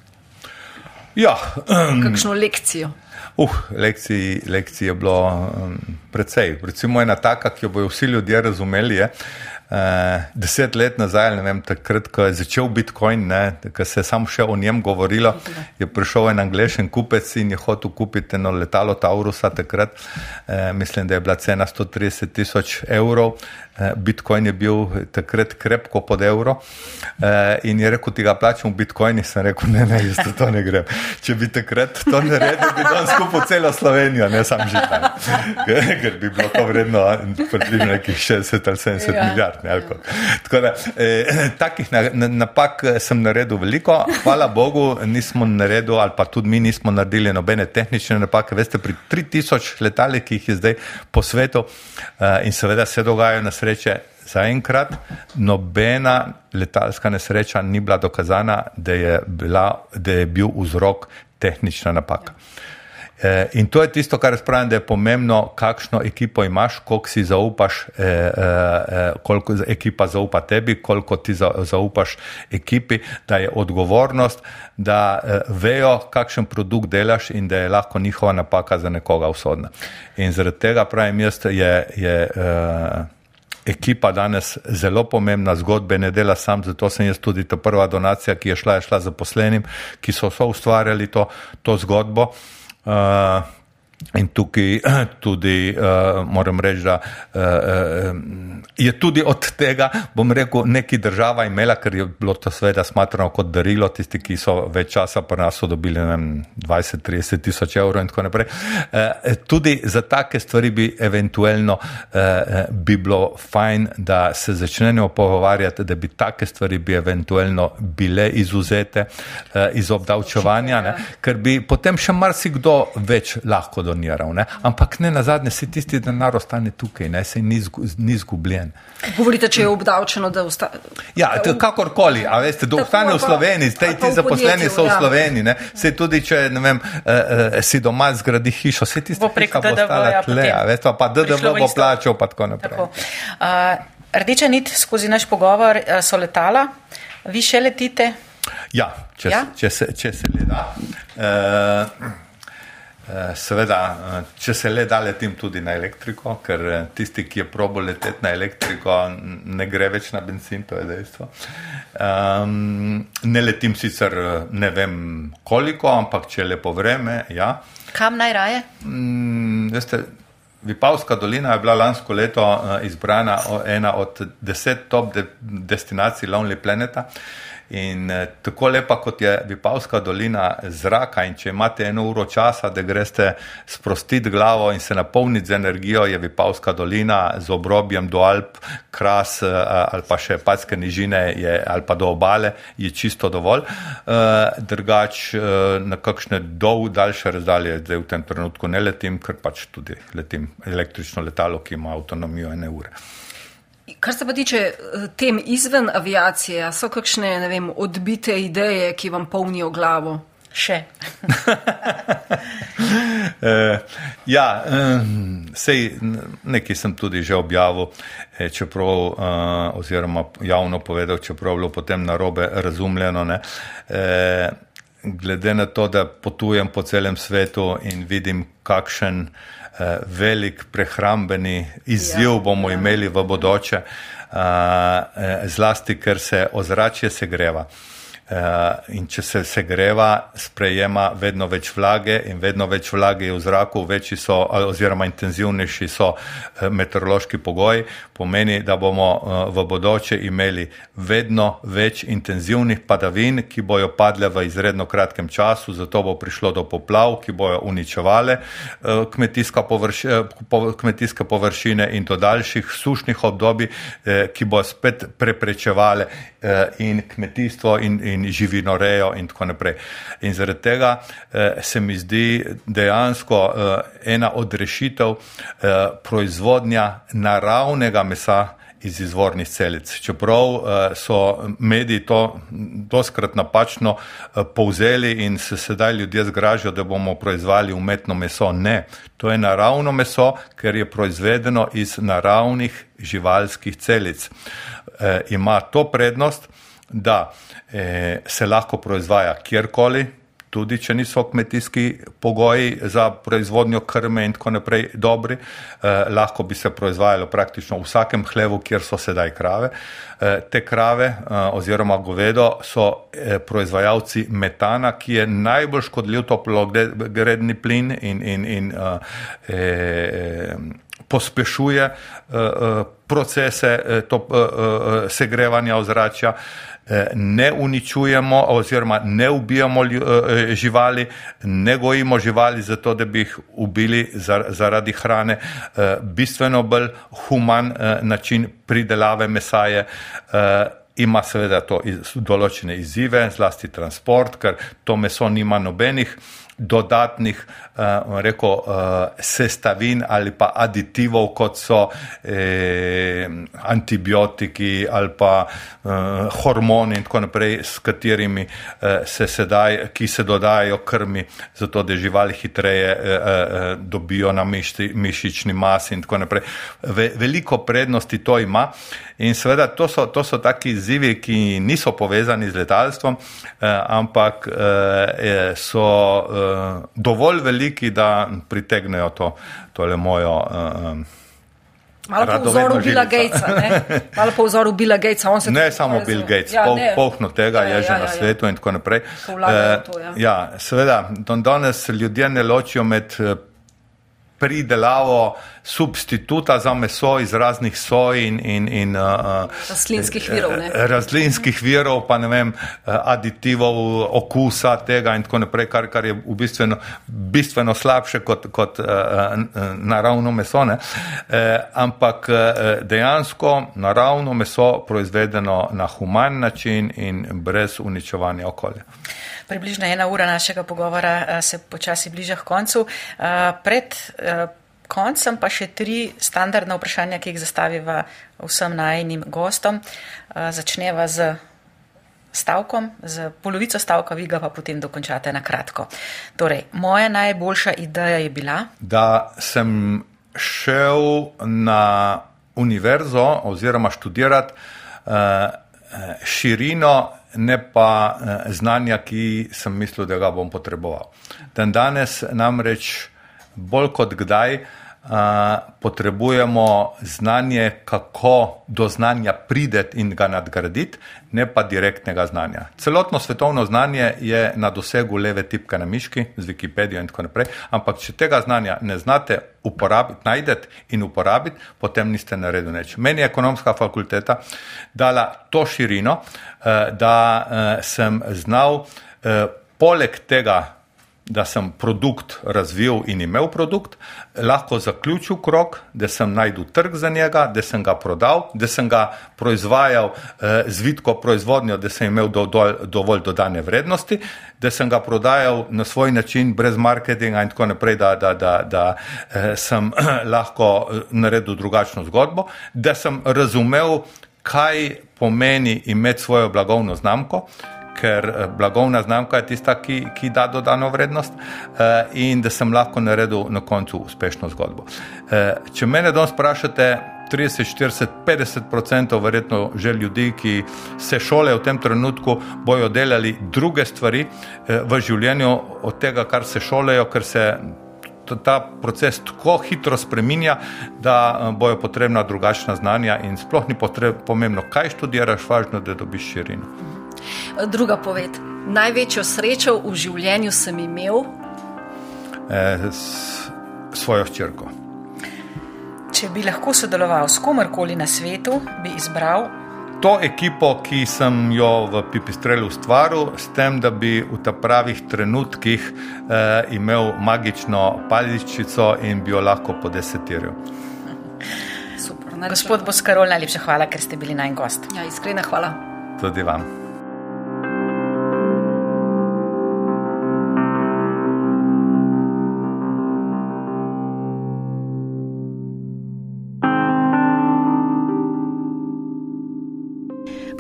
Ja. Um, Kakšno lekcijo? Uh, lekcij, lekcij je bilo um, precej. Recimo ena taka, ki jo bojo vsi ljudje razumeli, je uh, deset let nazaj, ne vem, takrat, ko je začel Bitcoin, ko se je samo še o njem govorilo, je prišel en angliški kupec in je hotel kupiti eno letalo Taurusa takrat. Uh, mislim, da je bila cena 130 tisoč evrov. Eh, Bitcoin je bil takrat krepko pod evro eh, in je rekel, ti ga plačam v Bitcoini. Sem rekel, ne, ne, jaz to ne grem. Če bi takrat to naredil, bi dan skupaj celo Slovenijo, ne sam že tam. Ker bi bilo to vredno približno nekih 60 ali 70 ja. milijard. Ne, Tako da, eh, takih napak sem naredil veliko. Hvala Bogu, nismo naredili, ali pa tudi mi nismo naredili nobene tehnične napake. Veste, pri 3000 letalih, ki jih je zdaj po svetu in seveda se dogajajo na svetu, nesreče zaenkrat, nobena letalska nesreča ni bila dokazana, da je, bila, da je bil vzrok tehnična napaka. E, in to je tisto, kar spravim, da je pomembno, kakšno ekipo imaš, koliko si zaupaš, e, e, e koliko ekipa zaupa tebi, koliko ti zaupaš ekipi, da je odgovornost, da e, vejo, kakšen produkt delaš in da je lahko njihova napaka za nekoga usodna. In zaradi tega pravim, jaz je. je e, ekipa danes zelo pomembna, zgodbe ne dela sam, zato sem jaz tudi ta prva donacija, ki je šla, je šla zaposlenim, ki so so ustvarjali to, to zgodbo. Uh, In tukaj tudi uh, moram reči, da uh, je tudi od tega, bom rekel, neki država imela, ker je bilo to seveda smatrano kot darilo, tisti, ki so več časa pri nas dobili 20-30 tisoč evrov in tako naprej. Uh, tudi za take stvari bi eventualno uh, bi bilo fajn, da se začnejo pogovarjati, da bi take stvari bi eventualno bile izuzete uh, iz obdavčevanja, ne, ker bi potem še marsikdo več lahko doniral doniral. Ne? Ampak ne na zadnje, se tisti denar ostane tukaj, ne? se ni, ni zgubljen. Govorite, če je obdavčeno, da ostane. Ja, kakorkoli, a veste, da ostane v Sloveniji, te ti zaposleni so v ja. Sloveniji, ne? se tudi, če ne vem, eh, eh, si doma zgradi hišo, se tisti, ki bo ostala tle, a veste, pa DDV bo plačal, pa tako naprej. Tako. Uh, rdeča nit skozi naš pogovor so letala, vi še letite? Ja, če, ja? če, se, če se le da. Uh, seveda, eh, če se le da letim tudi na elektriko, ker eh, tisti, ki je probo leteti na elektriko, ne gre več na benzin, to je dejstvo. Um, ne letim sicer ne vem koliko, ampak če je lepo vreme, ja. Kam najraje? Um, veste, Vipavska dolina je bila lansko leto izbrana ena od deset top de destinacij Lonely Planeta. Uh, In eh, tako lepa kot je Vipavska dolina zraka, in če imate eno uro časa, da greste sprostiti glavo in se napolniti z energijo, je Vipavska dolina z obrobjem do Alp, kras eh, ali pa še Packe nižine je, ali pa do obale, je čisto dovolj. Eh, drugač na kakšne dolg, daljše razdalje, zdaj v tem trenutku ne letim, ker pač tudi letim električno letalo, ki ima avtonomijo ene ure. Kar se pa tiče eh, tem izven aviacije, so kakšne vem, odbite ideje, ki vam polnijo glavo? Še. uh, ja, um, sej nekaj sem tudi že objavil, čeprav, uh, oziroma javno povedal, čeprav je bilo potem narobe razumljeno. Uh, glede na to, da potujem po celem svetu in vidim, kakšen uh, Eh, velik prehrambeni izziv ja, bomo ja. imeli v bodoče, eh, zlasti ker se ozračje segreva. In če se segreva, sprejema vedno več vlage in vedno več vlage je v zraku, večji so oziroma intenzivnejši so meteorološki pogoji, pomeni, da bomo v bodoče imeli vedno več intenzivnih padavin, ki bojo padle v izredno kratkem času, zato bo prišlo do poplav, ki bojo uničevale površi, kmetijske površine in do daljših sušnih obdobij, ki bo spet preprečevale in kmetijstvo in, in živinorejo in tako naprej. In zaradi tega se mi zdi dejansko ena od rešitev proizvodnja naravnega mesa, iz izvornih celic. Čeprav uh, so mediji to doskrat napačno uh, povzeli in se sedaj ljudje zgražajo, da bomo proizvali umetno meso. Ne, to je naravno meso, ker je proizvedeno iz naravnih živalskih celic. Uh, ima to prednost, da uh, se lahko proizvaja kjerkoli, tudi če niso kmetijski pogoji za proizvodnjo krme in tako naprej dobri, eh, lahko bi se proizvajalo praktično v vsakem hlevu, kjer so sedaj krave. Eh, te krave eh, oziroma govedo so eh, proizvajalci metana, ki je najbolj škodljiv toplogredni plin in, in, in eh, eh, pospešuje eh, eh procese eh, to, eh, eh, segrevanja ozračja. Eh, Eh, ne uničujemo oziroma ne ubijamo eh, živali, ne gojimo živali zato, da bi jih ubili zaradi hrane. Eh, bistveno bolj human način pridelave mesa je. Ima seveda to določene izzive, zlasti transport, ker to meso nima nobenih dodatnih uh, rekel, uh, sestavin ali pa aditivov, kot so eh, antibiotiki ali pa uh, hormoni in tako naprej, s katerimi uh, se sedaj, ki se dodajajo krmi, zato da živali hitreje uh, uh, dobijo na miši, mišični masi in tako naprej. Ve, veliko prednosti to ima in seveda to so, to so taki izzivi, ki niso povezani z letalstvom, uh, ampak uh, so uh, dovolj veliki, da pritegnejo to, tole mojo. Uh, Malo po vzoru Billa Gatesa, ne? Malo po vzoru Billa Gatesa. Ne samo Bill Gates, ja, pol, polno tega ja, je ja, že ja, na ja, svetu in tako naprej. Uh, to, ja. ja, seveda, danes ljudje ne ločijo med pridelavo substituta za meso iz raznih soj in, in, in uh, rastlinskih virov. Ne? Rastlinskih virov, pa ne vem, aditivov, okusa tega in tako naprej, kar, kar je v bistveno, bistveno slabše kot, kot uh, naravno meso. Ne? Uh, ampak dejansko naravno meso proizvedeno na human način in brez uničevanja okolja. Približno ena ura našega pogovora se počasi bliža k koncu. Pred koncem pa še tri standardna vprašanja, ki jih zastaviva vsem najnim gostom. Začneva z stavkom, z polovico stavka, vi ga pa potem dokončate na kratko. Torej, moja najboljša ideja je bila, da sem šel na univerzo oziroma študirati širino ne pa eh, znanja, ki sem mislil, da ga bom potreboval. Dan danes namreč bolj kot kdaj potrebujemo znanje, kako do znanja prideti in ga nadgraditi, ne pa direktnega znanja. Celotno svetovno znanje je na dosegu leve tipke na miški, z Wikipedijo in tako naprej, ampak če tega znanja ne znate uporabiti, najdete in uporabiti, potem niste naredili nič. Meni je ekonomska fakulteta dala to širino, eh, da eh, sem znal eh, poleg tega, da sem produkt razvil in imel produkt, lahko zaključil krok, da sem najdel trg za njega, da sem ga prodal, da sem ga proizvajal eh, z vidko proizvodnjo, da sem imel do, do, dovolj dodane vrednosti, da sem ga prodajal na svoj način, brez marketinga in tako naprej, da, da, da, da eh, sem lahko eh, naredil drugačno zgodbo, da sem razumel, kaj pomeni imeti svojo blagovno znamko, ker eh, blagovna znamka je tista, ki, ki da dodano vrednost eh, in da sem lahko naredil na koncu uspešno zgodbo. Eh, če mene danes vprašate, 30, 40, 50 odstotkov verjetno že ljudi, ki se šole v tem trenutku, bojo delali druge stvari v življenju od tega, kar se šolejo, ker se. Ta proces tako hitro spreminja, da bojo potrebna drugačna znanja, in sploh ni potreb, pomembno, kaj študiraš, važno da dobiš širino. Druga poved. Največjo srečo v življenju sem imel eh, s svojo hčerko. Če bi lahko sodeloval s komarkoli na svetu, bi izbral To ekipo, ki sem jo v Pipistrelu ustvaril, s tem, da bi v ta pravih trenutkih eh, imel magično paličico in bi jo lahko podesetiral. Super, Gospod Boskarol, najlepša hvala, ker ste bili naj gost. Ja, iskrena hvala. Tudi vam.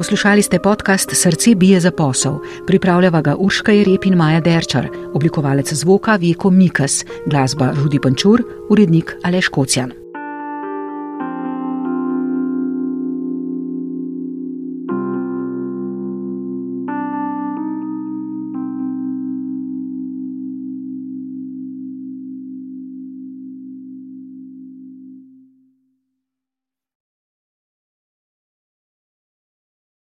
Poslušali ste podcast Srce bije za posel, pripravljava ga Urška Jerep in Maja Derčar, oblikovalec zvoka Veko Mikas, glasba Rudi Pančur, urednik Aleš Kocjan.